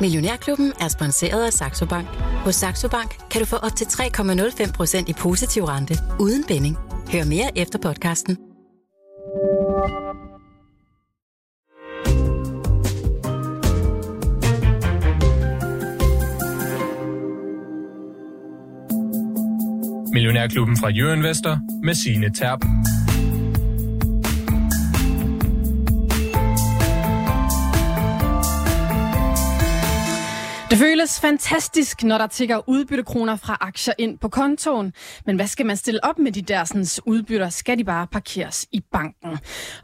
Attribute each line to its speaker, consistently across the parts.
Speaker 1: Millionærklubben er sponsoreret af Saxo Bank. Hos Saxo Bank kan du få op til 3,05% i positiv rente uden binding. Hør mere efter podcasten.
Speaker 2: Millionærklubben fra Jørgen Vester med sine Terp.
Speaker 3: Det føles fantastisk, når der tigger udbyttekroner fra aktier ind på kontoen. Men hvad skal man stille op med de der sådan, udbytter? Skal de bare parkeres i banken?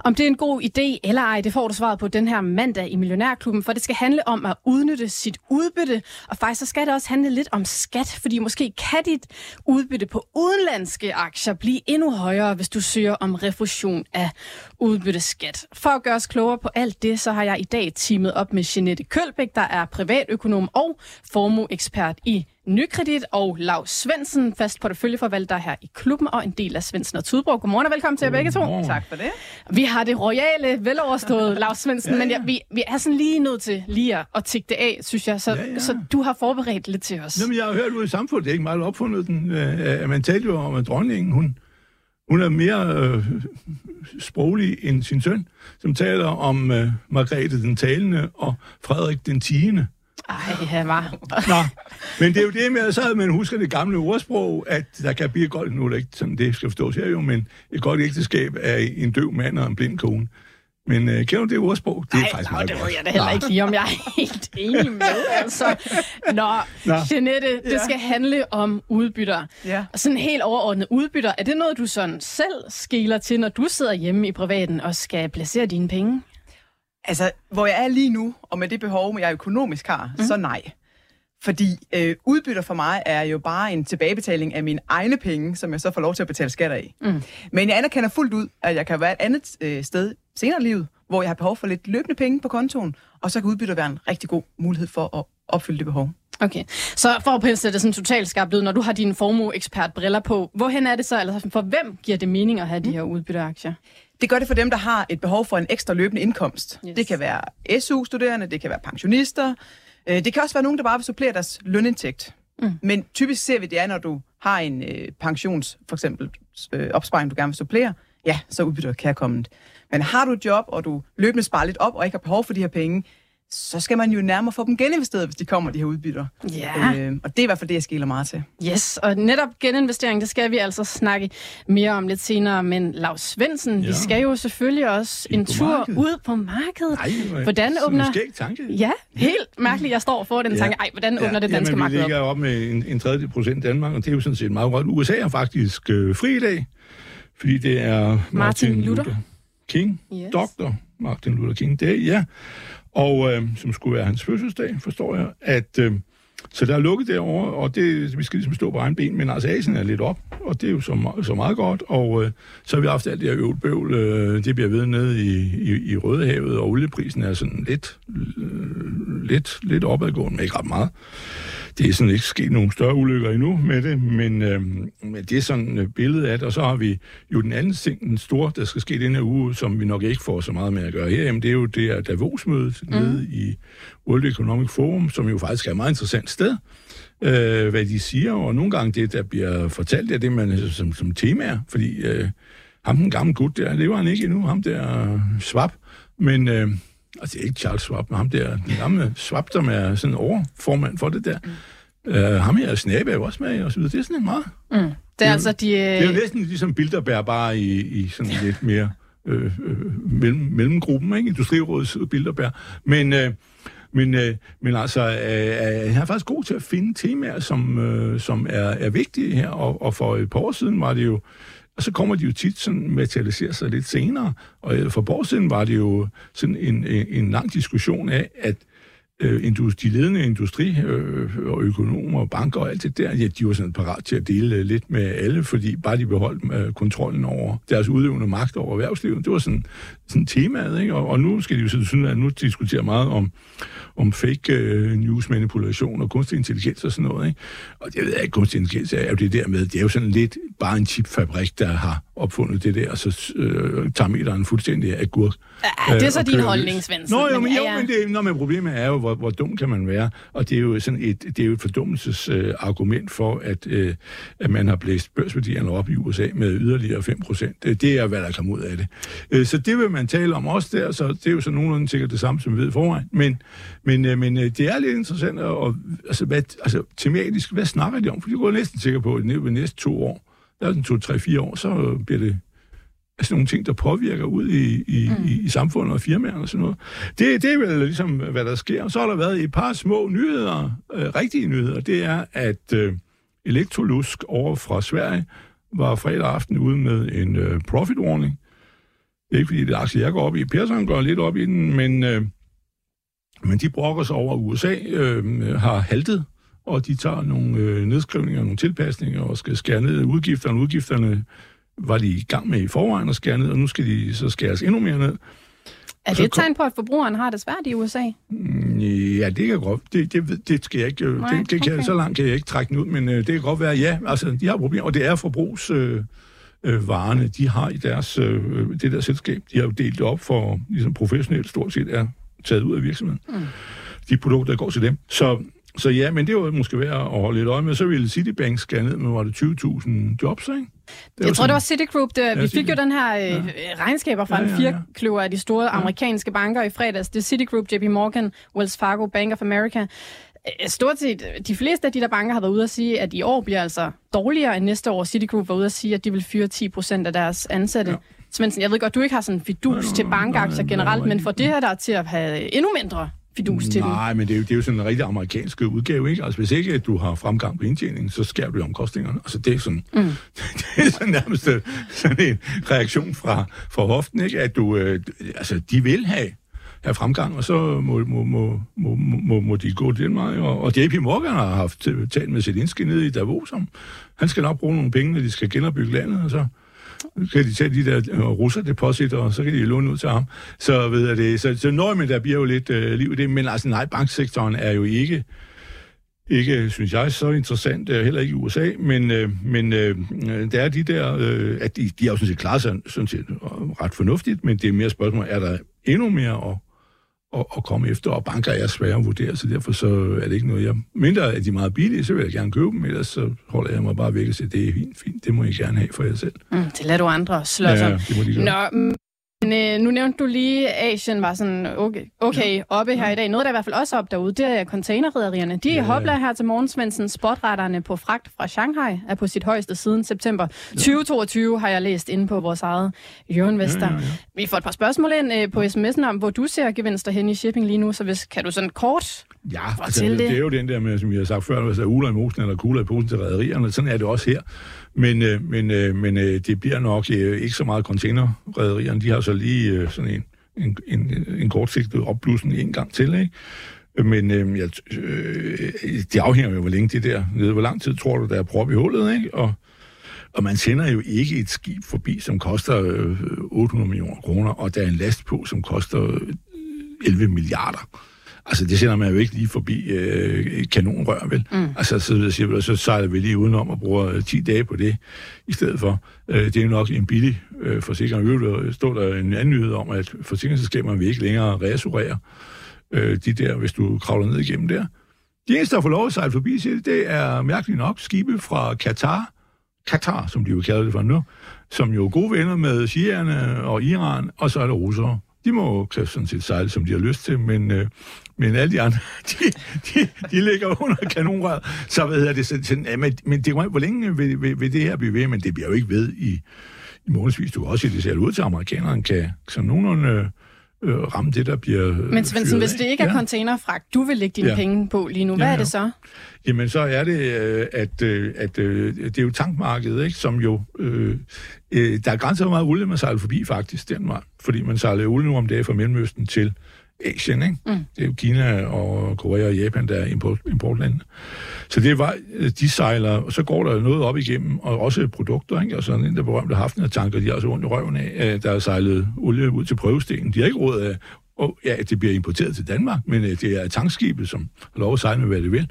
Speaker 3: Om det er en god idé eller ej, det får du svaret på den her mandag i Millionærklubben, for det skal handle om at udnytte sit udbytte. Og faktisk så skal det også handle lidt om skat, fordi måske kan dit udbytte på udenlandske aktier blive endnu højere, hvis du søger om refusion af udbytteskat. For at gøre os klogere på alt det, så har jeg i dag teamet op med Jeanette Kølbæk, der er privatøkonom og formueekspert i Nykredit, og Lav Svendsen, fast porteføljeforvalter her i klubben, og en del af Svendsen og Tudborg. Godmorgen og velkommen til jer begge to.
Speaker 4: Tak for det.
Speaker 3: Vi har det royale, veloverstået, Lav Svendsen, ja, ja. men ja, vi, vi er sådan lige nødt til lige at tikke det af, synes jeg. Så, ja, ja. så du har forberedt lidt til os.
Speaker 5: Jamen, jeg har hørt ud i samfundet, det er ikke meget opfundet den. Øh, man talte jo om, at dronningen, hun, hun er mere øh, sproglig end sin søn, som taler om øh, Margrethe den talende og Frederik den tiende.
Speaker 3: Ej, han var...
Speaker 5: Nå, men det er jo det med, så man husker det gamle ordsprog, at der kan blive et godt, nu er det ikke sådan, det skal forstås her jo, men et godt ægteskab er en døv mand og en blind kone. Men øh, kender du det ordsprog? Det er
Speaker 3: Ej,
Speaker 5: faktisk
Speaker 3: nå,
Speaker 5: meget
Speaker 3: det ved jeg da heller ikke lige, om jeg er helt enig med. Altså. Nå,
Speaker 5: Nå.
Speaker 3: Jeanette, det
Speaker 4: Ja.
Speaker 3: skal handle om udbytter.
Speaker 4: Ja.
Speaker 3: Og sådan helt overordnet udbytter, er det noget, du sådan selv skiller til, når du sidder hjemme i privaten og skal placere dine penge?
Speaker 4: Altså, hvor jeg er lige nu, og med det behov, jeg økonomisk har, mm. så nej. Fordi øh, udbytter for mig er jo bare en tilbagebetaling af mine egne penge, som jeg så får lov til at betale skatter af. Mm. Men jeg anerkender fuldt ud, at jeg kan være et andet øh, sted senere i livet, hvor jeg har behov for lidt løbende penge på kontoen, og så kan udbytter være en rigtig god mulighed for at opfylde det behov.
Speaker 3: Okay, så for at pensle det sådan totalt skarpt ud, når du har din formueekspert briller på, hvorhen er det så, altså for hvem giver det mening at have de her udbytteaktier?
Speaker 4: Det gør det for dem, der har et behov for en ekstra løbende indkomst.
Speaker 3: Yes.
Speaker 4: Det kan være SU-studerende, det kan være pensionister. øh, Det kan også være nogen, der bare vil supplere deres lønindtægt. Mm. Men typisk ser vi, det er, når du har en øh, pensions, for eksempel øh, opsparing, du gerne vil supplere, ja, så er udbytter kærkommet. Men har du et job, og du løbende sparer lidt op, og ikke har behov for de her penge, så skal man jo nærmere få dem geninvesteret, hvis de kommer, de her udbytter.
Speaker 3: Ja.
Speaker 4: Øh, og det er i hvert fald det, jeg skiller meget til.
Speaker 3: Yes, og netop geninvestering, det skal vi altså snakke mere om lidt senere. Men Lars Svendsen, ja.
Speaker 5: Ja.
Speaker 3: vi skal jo selvfølgelig også en tur
Speaker 5: markedet.
Speaker 3: ud på markedet.
Speaker 5: Ej, hvor-
Speaker 3: hvordan åbner...
Speaker 5: skæg tanke.
Speaker 3: Ja, helt mærkeligt, jeg står for den tanke. Ej, hvordan åbner det danske
Speaker 5: jamen,
Speaker 3: marked
Speaker 5: vi
Speaker 3: op?
Speaker 5: ligger op med en, en tredjedel procent Danmark, og det er jo sådan set meget godt. USA er faktisk øh, fri i dag, fordi det er Martin,
Speaker 3: Martin Luther.
Speaker 5: Luther King,
Speaker 3: Yes.
Speaker 5: Dr. Martin Luther King Day, ja. Og øh, som skulle være hans fødselsdag, forstår jeg, at... Øh, så der er lukket derovre, og det, vi skal ligesom stå på egen ben, men altså Asien er lidt op, og det er jo så, så meget godt, og øh, så har vi haft alt det her øvelbøvl, øh, det bliver ved nede i, i, i Rødehavet, og olieprisen er sådan lidt, øh, lidt, lidt opadgående, men ikke ret meget. Det er sådan ikke sket nogen større ulykker endnu med det, men, øh, men det er sådan et billede af det, og så har vi jo den anden ting, den store, der skal ske den her uge, som vi nok ikke får så meget med at gøre her, det er jo det her Davos-mødet mm. nede i World Economic Forum, som jo faktisk er et meget interessant sted, øh, hvad de siger, og nogle gange det, der bliver fortalt, er det, man som, som tema er, fordi øh, ham den gamle gut der, lever han ikke endnu, ham der Schwab, men øh, altså det er ikke Charles Schwab, men ham der, den gamle Schwab, som er sådan overformand for det der, mm. øh, ham her Snabe er jo også med, og så videre. Det er sådan en meget
Speaker 3: Mm. Det er altså de...
Speaker 5: det er jo
Speaker 3: Øh,
Speaker 5: næsten ligesom Bilderberg, bare i, i sådan lidt mere øh, øh, mellem, mellemgruppen, ikke? Industrirådets Bilderberg. Men, øh, men, øh, men altså, øh, øh, han er faktisk god til at finde temaer, som, øh, som er, er vigtige her, og, og for et par år siden var det jo, og så kommer de jo tit sådan materialiserer sig lidt senere, og øh, for Borgsiden var det jo sådan en, en, en lang diskussion af, at øh, de ledende industri- øh, og økonomer og banker og alt det der, ja, de var sådan parat til at dele øh, lidt med alle, fordi bare de beholdt øh, kontrollen over deres udøvende magt over erhvervslivet. Det var sådan, sådan temaet, ikke? Og, og nu skal de jo synes, at nu diskutere meget om, om fake øh, news manipulation og kunstig intelligens og sådan noget, ikke? Og det ved jeg ikke, kunstig intelligens er jo det der med, det er jo sådan lidt bare en chipfabrik, der har opfundet det der, og så øh, tager meteren fuldstændig agurk.
Speaker 3: ja, det er
Speaker 5: øh,
Speaker 3: så din holdning. Svendsen.
Speaker 5: Nå, jo, men,
Speaker 3: ja,
Speaker 5: jo,
Speaker 3: ja.
Speaker 5: men, det, nå, men problemet er jo, hvor, hvor dum kan man være? Og det er jo sådan et, det er jo et fordummelses øh, argument for, at, øh, at man har blæst børsværdierne op i USA med yderligere 5 procent. Det er, hvad der kommer ud af det. Øh, så det vil man tale om også der, så det er jo så nogenlunde sikkert det samme, som vi ved foran. Men, men, øh, men øh, det er lidt interessant, og, altså, hvad, altså tematisk, hvad snakker de om? For de går næsten sikker på, at de næste to år, der er den to, tre, fire år, så bliver det altså nogle ting, der påvirker ud i, i, mm. i, i samfundet og firmaerne og sådan noget. Det, det er vel ligesom, hvad der sker. Så har der været et par små nyheder, øh, rigtige nyheder. Det er, at øh, Electrolux over fra Sverige var fredag aften ude med en øh, profit warning. Ikke fordi, det er aktier, jeg går op i. Persson går lidt op i den, men, øh, men de brokker sig over, at USA øh, har haltet, og de tager nogle øh, nedskrivninger, nogle tilpasninger og skal skære ned udgifterne. Udgifterne var de i gang med i forvejen at skære ned, og nu skal de så skæres endnu mere ned.
Speaker 3: Er det et tegn på, at forbrugeren har det svært i USA?
Speaker 5: Mm, ja, det kan godt. Det, det, det skal jeg ikke. Nej, det, det kan, okay. Så langt kan jeg ikke trække den ud, men øh, det kan godt være, ja, altså, de har problemer, og det er forbrugsvarerne, øh, øh, varerne, de har i deres, øh, det der selskab. De har jo delt det op for, ligesom professionelt stort set er taget ud af virksomheden. Mm. De produkter, der går til dem. Så så ja, men det var måske værd at holde lidt øje med. Så ville Citibank skære ned med, var det 20.000 jobs, ikke?
Speaker 3: Det jeg tror, sådan, det var Citigroup. Det, ja, vi fik jo den her øh, ja. regnskaber fra ja, ja, ja. en firkløver af de store ja. amerikanske banker i fredags. Det er Citigroup, JP Morgan, Wells Fargo, Bank of America. Øh, stort set, de fleste af de der banker har været ude at sige, at i år bliver altså dårligere end næste år. Citigroup var ude at sige, at de vil fyre 10 procent af deres ansatte. Ja. Svendsen, jeg ved godt, du ikke har sådan en fidus nej, til bankaktier generelt, nej, men for det her der til at have endnu mindre fidus til
Speaker 5: Nej, men det er, jo, det er jo sådan en rigtig amerikansk udgave, ikke? Altså, hvis ikke du har fremgang på indtjeningen, så skærer du omkostningerne. Altså, det er sådan, mm. det er sådan nærmest øh, sådan en reaktion fra, fra hoften, ikke? At du, øh, altså, de vil have have fremgang, og så må, må, må, må, må, må de gå den vej. Og, og JP Morgan har haft talt med Zelensky nede i Davos om, han skal nok bruge nogle penge, når de skal genopbygge landet, og så kan de tage de der øh, russer deposit, og så kan de låne ud til ham. Så ved jeg det. Så, så når man der bliver jo lidt øh, liv i det, men altså nej, banksektoren er jo ikke ikke, synes jeg, så interessant, øh, heller ikke i USA, men, øh, men øh, der er de der, øh, at de, de har jo sådan set klaret sig sådan set øh, ret fornuftigt, men det er mere spørgsmål, er der endnu mere at, at, at komme efter, og banker er svære at vurdere, så derfor så er det ikke noget, jeg... Mindre at de er meget billige, så vil jeg gerne købe dem, ellers så holder jeg mig bare væk og siger, det er fint, fint, det må I gerne have for jer selv.
Speaker 3: Mm, det lader du andre slå ja, det må de gøre. Nå, men øh, nu nævnte du lige, at Asien var sådan okay, okay ja. oppe her ja. i dag. Noget, der i hvert fald også op derude, det er containerrederierne. De ja. hopler her til morgensvensen. Spotretterne på fragt fra Shanghai er på sit højeste siden september ja. 2022, har jeg læst inde på vores eget Euroinvestor. Ja, ja, ja. Vi får et par spørgsmål ind øh, på sms'en om, hvor du ser gevinster hen i shipping lige nu, så hvis, kan du sådan kort
Speaker 5: Ja, altså, det, det er jo den der med, som vi har sagt før, hvis der er uler i mosen eller kugler i posen til rædderierne. Sådan er det også her. Men, øh, men, øh, men øh, det bliver nok øh, ikke så meget containerrederierne. De har så lige øh, sådan en, en, en, en kortsigtet opblussen en gang til, ikke? Men øh, jeg, øh, det afhænger jo, hvor længe det der nede. Hvor lang tid tror du, der er prop i hullet, ikke? Og, og man sender jo ikke et skib forbi, som koster øh, 800 millioner kroner, og der er en last på, som koster øh, 11 milliarder. Altså, det sender man jo ikke lige forbi øh, kanonrør, vel? Mm. Altså, så, siger, så sejler vi lige udenom og bruger 10 dage på det i stedet for. Øh, det er jo nok en billig øh, forsikring. Øvrigt står der en anden nyhed om, at forsikringsselskaberne vil ikke længere reassurere øh, de der, hvis du kravler ned igennem der. De eneste, der får lov at sejle forbi, siger, det er mærkeligt nok skibe fra Katar, Katar, som de jo kalder det for nu, som jo er gode venner med Shierne og Iran, og så er der russere. De må kan sådan set sejle, som de har lyst til, men øh, men alle de andre, de, de, de ligger under kanonrøret. Så hvad hedder det? Så, sådan, ja, men, men det, hvor længe vil, vil, vil, det her blive ved? Men det bliver jo ikke ved i, i månedsvis. Du kan også se, det ser ud til, at amerikanerne kan sådan nogenlunde øh, ramme det, der bliver
Speaker 3: Men Svendsen, hvis det ikke er ja. containerfragt, du vil lægge dine ja. penge på lige nu, hvad ja, ja. er det så?
Speaker 5: Jamen, så er det, øh, at, øh, at øh, det er jo tankmarkedet, ikke, som jo... Øh, øh, der er grænser, hvor meget olie man sejler forbi, faktisk, den vej. Fordi man sejler olie nu om dagen fra Mellemøsten til Asien, ikke? Mm. Det er jo Kina og Korea og Japan, der er import, importlandene. Så det var, de sejler, og så går der noget op igennem, og også produkter, ikke? Og sådan en der berømte Hafner-tanker, de har også ondt i røven af, der er sejlet olie ud til prøvestenen. De har ikke råd af, og ja, det bliver importeret til Danmark, men øh, det er tankskibet, som har lov at sejle med, hvad det vil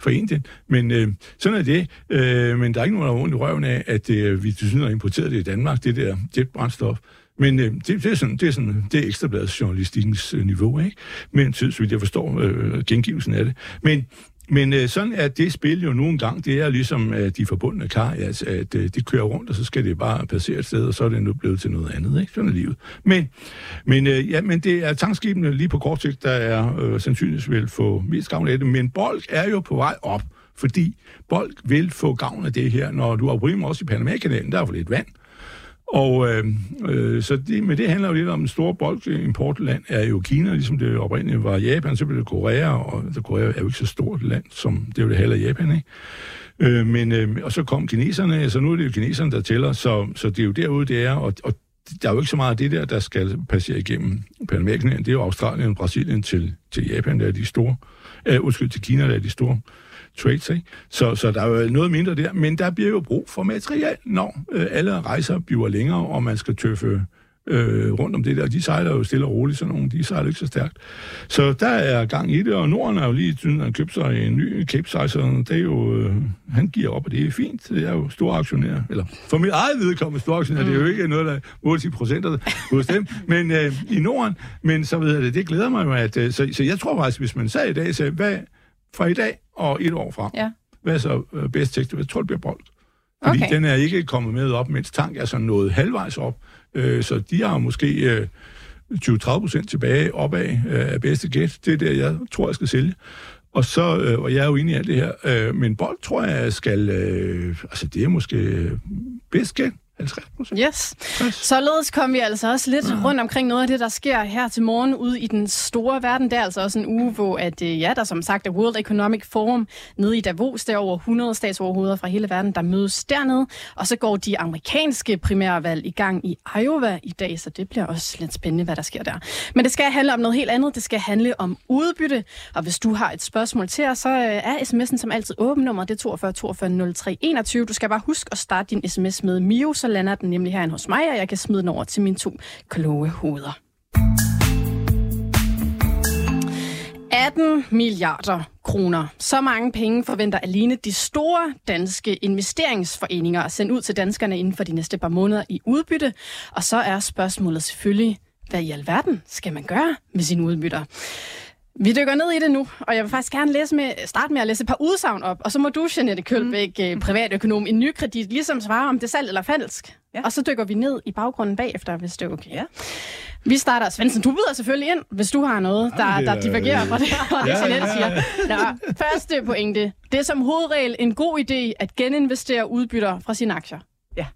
Speaker 5: for Indien. Men øh, sådan er det. Øh, men der er ikke nogen, der har ondt i røven af, at øh, vi til synes har importeret det i Danmark, det der jetbrændstof. Men øh, det, det, er sådan, det er sådan, det er ekstrabladets journalistikkens øh, niveau, ikke? Men så vidt jeg forstår øh, gengivelsen af det. Men men øh, sådan er det spil jo nogle gange, det er ligesom øh, de forbundne kar, altså, at øh, det kører rundt, og så skal det bare passere et sted, og så er det nu blevet til noget andet, ikke? Sådan er livet. Men, men, øh, ja, men det er tankskibene lige på kort sigt, der er øh, sandsynligvis vil få mest gavn af det, men Bolk er jo på vej op, fordi Bolk vil få gavn af det her, når du har problemer også i Panama-kanalen, der er for lidt vand, og øh, øh, så det, men det handler jo lidt om en stor boldimportland, er jo Kina, ligesom det oprindeligt var Japan, så blev det Korea, og altså, Korea er jo ikke så stort land, som det er jo det halve Japan, ikke? Øh, men, øh, og så kom kineserne, så nu er det jo kineserne, der tæller, så, så det er jo derude, det er, og, og der er jo ikke så meget af det der, der skal passere igennem panama Det er jo Australien og Brasilien til, til Japan, der er de store. Øh, undskyld, til Kina, der er de store trades. Ikke? Så, så der er jo noget mindre der, men der bliver jo brug for material, når øh, alle rejser bliver længere, og man skal tøffe øh, rundt om det der. De sejler jo stille og roligt, sådan nogle. De sejler ikke så stærkt. Så der er gang i det, og Norden er jo lige tiden, at købt sig en ny Cape Size, det er jo, øh, han giver op, og det er fint. Det er jo stor aktionær, eller for mit eget vedkommende stor aktionær, mm. det er jo mm. ikke noget, der er 80 procent hos dem, men øh, i Norden, men så ved jeg det, det glæder mig jo, at, øh, så, så jeg tror faktisk, hvis man sagde i dag, så hvad, fra i dag og et år frem. Ja. Hvad så øh, bedst tekst? Jeg tror, det bliver bold. Fordi okay. den er ikke kommet med op, mens tank er så nået halvvejs op. Øh, så de har måske øh, 20-30 procent tilbage opad øh, af bedste gæt. Det er der, jeg tror, jeg skal sælge. Og så, øh, og jeg er jo inde i alt det her, øh, men bold tror jeg skal, øh, altså det er måske bedst gæt. 50 procent.
Speaker 3: Yes. Således kom vi altså også lidt ja. rundt omkring noget af det, der sker her til morgen ude i den store verden. Det er altså også en uge, hvor at, øh, ja, der som sagt er World Economic Forum nede i Davos. Der er over 100 statsoverhoveder fra hele verden, der mødes dernede. Og så går de amerikanske primærvalg i gang i Iowa i dag, så det bliver også lidt spændende, hvad der sker der. Men det skal handle om noget helt andet. Det skal handle om udbytte. Og hvis du har et spørgsmål til os, så øh, er sms'en som altid åben nummer. Det er 42 42 03 21. Du skal bare huske at starte din sms med Mio, så lander den nemlig herinde hos mig, og jeg kan smide den over til mine to kloge hoveder. 18 milliarder kroner. Så mange penge forventer alene de store danske investeringsforeninger at sende ud til danskerne inden for de næste par måneder i udbytte. Og så er spørgsmålet selvfølgelig, hvad i alverden skal man gøre med sine udbytter? Vi dykker ned i det nu, og jeg vil faktisk gerne læse med, starte med at læse et par udsagn op, og så må du, Jeanette Kølbæk, mm. privatøkonom, en ny kredit, ligesom svare om det er salg eller falsk. Ja. Og så dykker vi ned i baggrunden bagefter, hvis det er okay. Ja. Vi starter. Svendsen, du byder selvfølgelig ind, hvis du har noget, der, ja, der divergerer fra det, og det ja, Jeanette ja, ja. siger. Nå, første pointe. Det er som hovedregel en god idé at geninvestere udbytter fra sine aktier.
Speaker 4: Ja.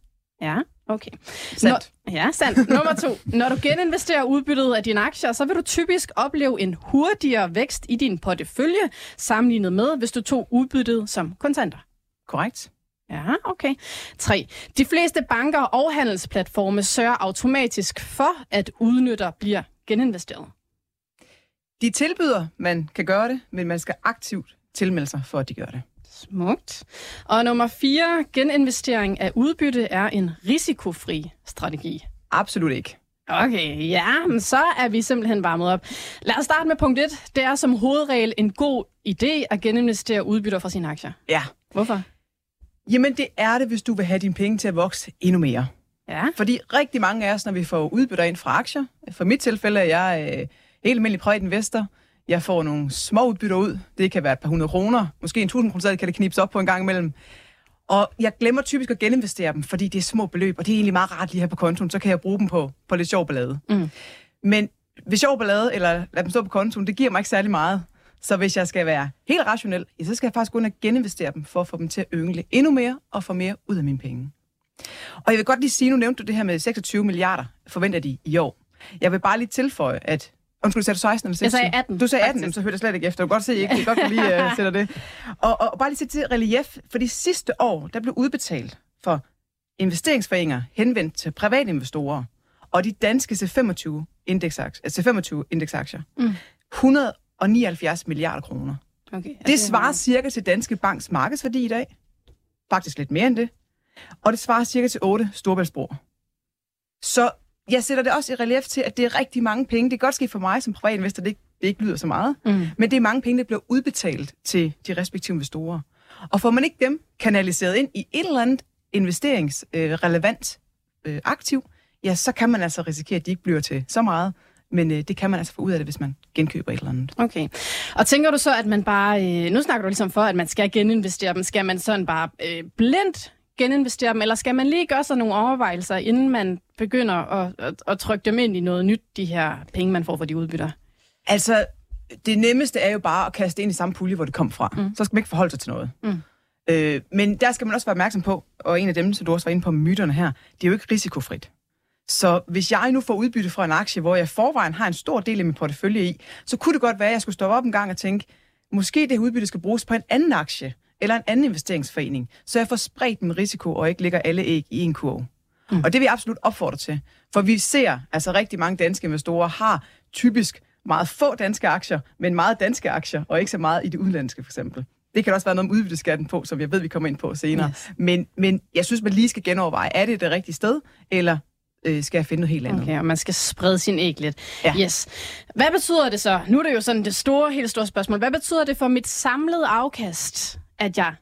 Speaker 3: Ja. Okay. Sandt. Når, ja, sandt. Nummer to. Når du geninvesterer udbyttet af dine aktier, så vil du typisk opleve en hurtigere vækst i din portefølje, sammenlignet med, hvis du tog udbyttet som kontanter.
Speaker 4: Korrekt.
Speaker 3: Ja, okay. 3. De fleste banker og handelsplatforme sørger automatisk for, at udnytter bliver geninvesteret.
Speaker 4: De tilbyder, man kan gøre det, men man skal aktivt tilmelde sig for, at de gør det.
Speaker 3: Smukt. Og nummer 4. Geninvestering af udbytte er en risikofri strategi.
Speaker 4: Absolut ikke.
Speaker 3: Okay, ja, men så er vi simpelthen varmet op. Lad os starte med punkt 1. Det er som hovedregel en god idé at geninvestere udbytter fra sine aktier.
Speaker 4: Ja.
Speaker 3: Hvorfor?
Speaker 4: Jamen, det er det, hvis du vil have dine penge til at vokse endnu mere.
Speaker 3: Ja.
Speaker 4: Fordi rigtig mange af os, når vi får udbytter ind fra aktier, for mit tilfælde er jeg øh, helt almindelig privat investor, jeg får nogle små udbytter ud. Det kan være et par hundrede kroner. Måske en tusind kroner kan det knipes op på en gang imellem. Og jeg glemmer typisk at geninvestere dem, fordi det er små beløb, og det er egentlig meget rart lige her på kontoen, så kan jeg bruge dem på, på lidt sjov ballade. Mm. Men hvis sjov ballade, eller lad dem stå på kontoen, det giver mig ikke særlig meget. Så hvis jeg skal være helt rationel, ja, så skal jeg faktisk gå ind og geninvestere dem, for at få dem til at yngle endnu mere, og få mere ud af mine penge. Og jeg vil godt lige sige, nu nævnte du det her med 26 milliarder, forventer de i år. Jeg vil bare lige tilføje, at Undskyld, sagde du 16 eller 16?
Speaker 3: Jeg sagde 18.
Speaker 4: Du sagde 18, så hørte jeg slet ikke efter. Du kan godt se, at jeg godt lige uh, sætter det. Og, og, og bare lige sætte til relief, for de sidste år, der blev udbetalt for investeringsforeninger henvendt til private investorer, og de danske C25 indeksaktier, C25 indeksaktier, mm. 179 milliarder kroner. Okay, det, det svarer cirka til Danske Banks markedsværdi i dag. Faktisk lidt mere end det. Og det svarer cirka til 8 storbæltsbroer. Så jeg sætter det også i relief til, at det er rigtig mange penge. Det kan godt ske for mig som privatinvestor, det ikke, det ikke lyder så meget. Mm. Men det er mange penge, der bliver udbetalt til de respektive investorer. Og får man ikke dem kanaliseret ind i et eller andet investeringsrelevant øh, øh, aktiv, ja, så kan man altså risikere, at de ikke bliver til så meget. Men øh, det kan man altså få ud af det, hvis man genkøber et eller andet.
Speaker 3: Okay. Og tænker du så, at man bare... Øh, nu snakker du ligesom for, at man skal geninvestere dem. Skal man sådan bare øh, blindt geninvestere dem, eller skal man lige gøre sig nogle overvejelser, inden man begynder at, at, at trykke dem ind i noget nyt, de her penge, man får for de udbytter?
Speaker 4: Altså, det nemmeste er jo bare at kaste ind i samme pulje, hvor det kom fra. Mm. Så skal man ikke forholde sig til noget. Mm. Øh, men der skal man også være opmærksom på, og en af dem, som du også var inde på myterne her, det er jo ikke risikofrit. Så hvis jeg nu får udbytte fra en aktie, hvor jeg forvejen har en stor del af min portefølje i, så kunne det godt være, at jeg skulle stoppe op en gang og tænke, måske det udbytte skal bruges på en anden aktie, eller en anden investeringsforening, så jeg får spredt min risiko og ikke lægger alle æg i en kurv. Mm. Og det vil jeg absolut opfordre til. For vi ser, altså rigtig mange danske investorer har typisk meget få danske aktier, men meget danske aktier, og ikke så meget i det udenlandske for eksempel. Det kan også være noget om udbytteskatten på, som jeg ved, vi kommer ind på senere. Yes. Men, men jeg synes, man lige skal genoverveje, er det det rigtige sted, eller øh, skal jeg finde noget helt andet.
Speaker 3: Okay, og man skal sprede sin æg lidt. Ja. Yes. Hvad betyder det så? Nu er det jo sådan det store, helt store spørgsmål. Hvad betyder det for mit samlede afkast, at jeg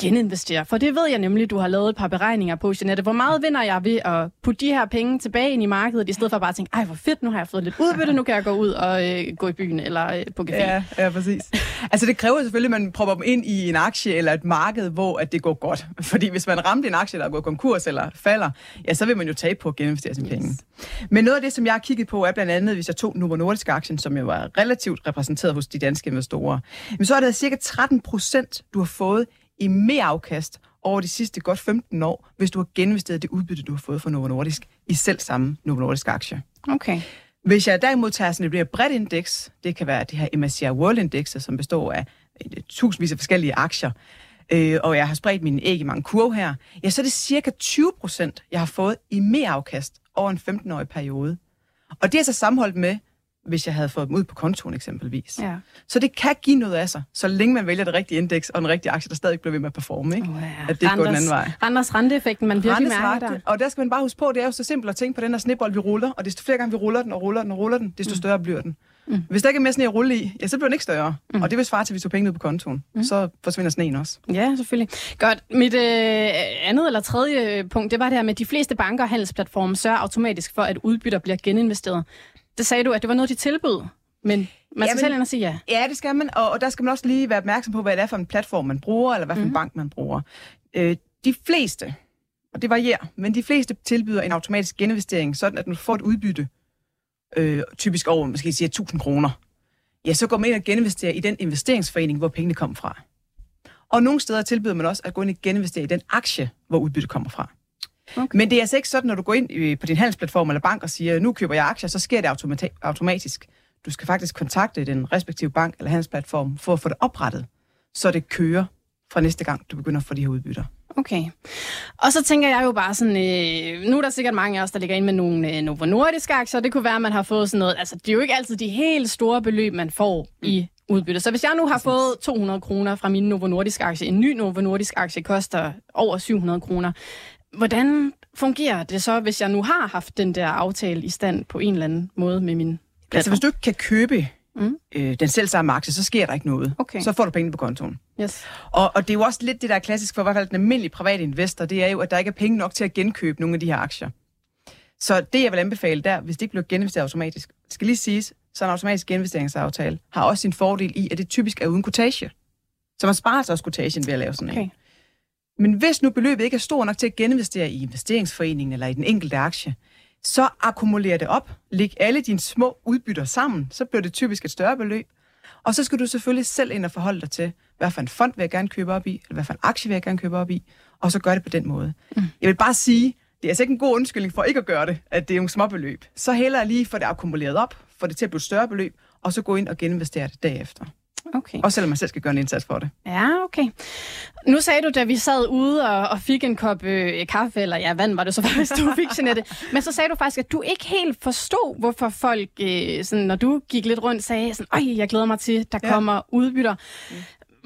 Speaker 3: geninvestere? For det ved jeg nemlig, du har lavet et par beregninger på, Jeanette. Hvor meget vinder jeg ved at putte de her penge tilbage ind i markedet, i stedet for bare at tænke, ej hvor fedt, nu har jeg fået lidt udbytte, nu kan jeg gå ud og øh, gå i byen eller øh, på café.
Speaker 4: Ja, ja, præcis. Altså det kræver selvfølgelig, at man propper dem ind i en aktie eller et marked, hvor at det går godt. Fordi hvis man rammer en aktie, der går konkurs eller falder, ja, så vil man jo tabe på at geninvestere sine yes. penge. Men noget af det, som jeg har kigget på, er blandt andet, hvis jeg tog Novo Nordisk aktien, som jo var relativt repræsenteret hos de danske investorer, men så er det cirka 13 procent, du har fået i mere afkast over de sidste godt 15 år, hvis du har geninvesteret det udbytte, du har fået fra Novo Nordisk i selv samme Novo Nordisk aktie.
Speaker 3: Okay.
Speaker 4: Hvis jeg derimod tager sådan et mere bredt indeks, det kan være det her MSCI World Index, som består af tusindvis af forskellige aktier, øh, og jeg har spredt mine æg i mange kurve her, ja, så er det cirka 20 procent, jeg har fået i mere afkast over en 15-årig periode. Og det er så sammenholdt med, hvis jeg havde fået dem ud på kontoen eksempelvis. Ja. Så det kan give noget af sig, så længe man vælger det rigtige indeks og en rigtig aktie, der stadig bliver ved med at performe. Ikke? Oh, ja. At det Randers, går den anden vej.
Speaker 3: Randers renteeffekten, man virkelig Randers mærker
Speaker 4: der. Og der skal man bare huske på, det er jo så simpelt at tænke på den her snibbold, vi ruller, og desto flere gange vi ruller den og ruller den og ruller den, desto mm. større bliver den. Mm. Hvis der ikke er mere sne at rulle i, ja, så bliver den ikke større. Mm. Og det vil svare til, at vi tog penge ud på kontoen. Mm. Så forsvinder sneen også.
Speaker 3: Ja, selvfølgelig. Godt. Mit øh, andet eller tredje punkt, det var det her med, at de fleste banker og handelsplatforme sørger automatisk for, at udbytter bliver geninvesteret. Det sagde du, at det var noget, de tilbød. Men man skal ja, selv sige ja.
Speaker 4: Ja, det skal man, og, og der skal man også lige være opmærksom på, hvad det er for en platform, man bruger, eller hvad for en mm. bank, man bruger. Øh, de fleste, og det varierer, men de fleste tilbyder en automatisk geninvestering, sådan at du får et udbytte, øh, typisk over, måske sige 1000 kroner, ja, så går man ind og geninvesterer i den investeringsforening, hvor pengene kommer fra. Og nogle steder tilbyder man også at gå ind og geninvestere i den aktie, hvor udbyttet kommer fra. Okay. Men det er altså ikke sådan, når du går ind på din handelsplatform eller bank og siger, nu køber jeg aktier, så sker det automata- automatisk. Du skal faktisk kontakte den respektive bank eller handelsplatform for at få det oprettet, så det kører fra næste gang, du begynder at få de her udbytter.
Speaker 3: Okay. Og så tænker jeg jo bare sådan, øh, nu er der sikkert mange af os, der ligger ind med nogle øh, Novo Nordisk aktier, det kunne være, at man har fået sådan noget, altså det er jo ikke altid de helt store beløb, man får mm. i udbytte. Så hvis jeg nu har Præcis. fået 200 kroner fra min Novo Nordisk aktie, en ny Novo Nordisk aktie koster over 700 kroner, hvordan fungerer det så, hvis jeg nu har haft den der aftale i stand på en eller anden måde med min
Speaker 4: platform? Altså hvis du ikke kan købe mm. øh, den selv samme aktie, så sker der ikke noget. Okay. Så får du penge på kontoen. Yes. Og, og det er jo også lidt det, der er klassisk for i hvert fald den almindelige private investor, det er jo, at der ikke er penge nok til at genkøbe nogle af de her aktier. Så det, jeg vil anbefale der, hvis det ikke bliver geninvesteret automatisk, skal lige siges, så en automatisk geninvesteringsaftale har også sin fordel i, at det typisk er uden kortage. Så man sparer sig også kortagen ved at lave sådan okay. en. Men hvis nu beløbet ikke er stort nok til at geninvestere i investeringsforeningen eller i den enkelte aktie, så akkumulerer det op. Læg alle dine små udbytter sammen, så bliver det typisk et større beløb. Og så skal du selvfølgelig selv ind og forholde dig til, hvad for en fond vil jeg gerne købe op i, eller hvad for en aktie vil jeg gerne købe op i, og så gør det på den måde. Mm. Jeg vil bare sige, det er altså ikke en god undskyldning for ikke at gøre det, at det er nogle små beløb. Så hellere lige få det akkumuleret op, få det til at blive et større beløb, og så gå ind og geninvestere det derefter. Okay. Også selvom man selv skal gøre en indsats for det.
Speaker 3: Ja, okay. Nu sagde du, da vi sad ude og, og fik en kop øh, kaffe, eller ja, vand var det så faktisk, du fik, Jeanette. Men så sagde du faktisk, at du ikke helt forstod, hvorfor folk, øh, sådan, når du gik lidt rundt, sagde sådan, Øj, jeg glæder mig til, der ja. kommer udbytter. Mm.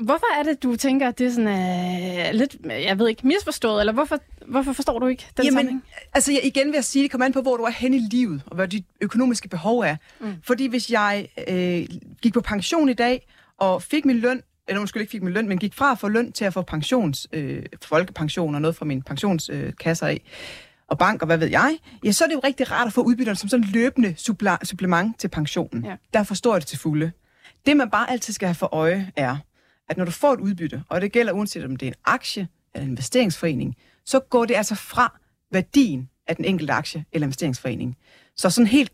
Speaker 3: Hvorfor er det, du tænker, at det er sådan, øh, lidt, jeg ved ikke, misforstået, eller hvorfor, hvorfor forstår du ikke den Jamen, sammenhæng?
Speaker 4: altså jeg, igen vil jeg sige, det kommer an på, hvor du er hen i livet, og hvad dit økonomiske behov er. Mm. Fordi hvis jeg øh, gik på pension i dag, og fik min løn, eller måske ikke fik min løn, men gik fra at få løn til at få pensions, øh, folkepension og noget fra min pensionskasser øh, af. og bank og hvad ved jeg, ja, så er det jo rigtig rart at få udbytterne som sådan løbende supplement til pensionen.
Speaker 3: Ja.
Speaker 4: Der forstår jeg det til fulde. Det, man bare altid skal have for øje, er, at når du får et udbytte, og det gælder uanset om det er en aktie eller en investeringsforening, så går det altså fra værdien af den enkelte aktie eller investeringsforening. Så sådan helt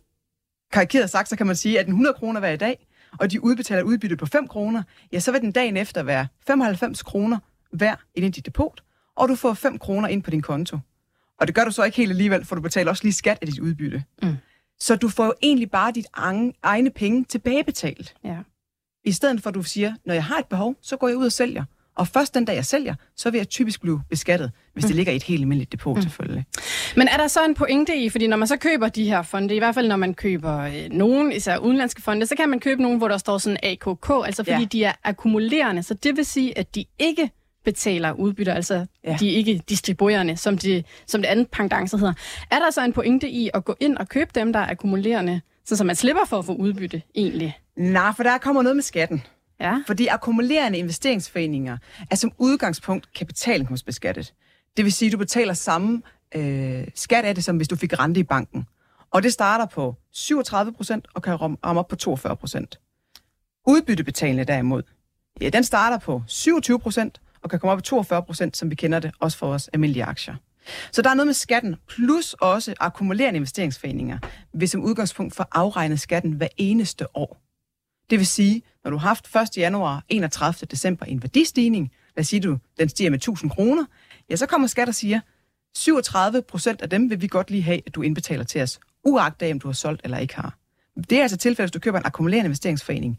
Speaker 4: karikeret sagt, så kan man sige, at den 100 kroner hver i dag, og de udbetaler udbytte på 5 kroner, ja, så vil den dagen efter være 95 kroner hver ind i dit depot, og du får 5 kroner ind på din konto. Og det gør du så ikke helt alligevel, for du betaler også lige skat af dit udbytte.
Speaker 3: Mm.
Speaker 4: Så du får jo egentlig bare dit egne penge tilbagebetalt.
Speaker 3: Ja.
Speaker 4: I stedet for, at du siger, når jeg har et behov, så går jeg ud og sælger. Og først den dag, jeg sælger, så vil jeg typisk blive beskattet, hvis det ligger i et helt almindeligt depot, mm. selvfølgelig.
Speaker 3: Men er der så en pointe i, fordi når man så køber de her fonde, i hvert fald når man køber øh, nogen, især udenlandske fonde, så kan man købe nogen, hvor der står sådan AKK, altså fordi
Speaker 4: Ja.
Speaker 3: de er akkumulerende. Så det vil sige, at de ikke betaler udbytter, altså
Speaker 4: ja.
Speaker 3: de er ikke distribuerende, som, de, som det andet pendant hedder. Er der så en pointe i at gå ind og købe dem, der er akkumulerende, så, så man slipper for at få udbytte egentlig?
Speaker 4: Nej, for der kommer noget med skatten.
Speaker 3: Ja.
Speaker 4: Fordi akkumulerende investeringsforeninger er som udgangspunkt kapitalindkomstbeskattet. Det vil sige, at du betaler samme øh, skat af det, som hvis du fik rente i banken. Og det starter på 37 procent og kan ramme op på 42 procent. Udbyttebetalende derimod, ja, den starter på 27 procent og kan komme op på 42 procent, som vi kender det, også for vores almindelige aktier. Så der er noget med skatten, plus også akkumulerende investeringsforeninger, vil som udgangspunkt få afregnet skatten hver eneste år. Det vil sige, når du har haft 1. januar 31. december en værdistigning, lad os sige, du, den stiger med 1000 kroner, ja, så kommer skat og siger, 37 procent af dem vil vi godt lige have, at du indbetaler til os, uagtet om du har solgt eller ikke har. Det er altså tilfældet, hvis du køber en akkumulerende investeringsforening.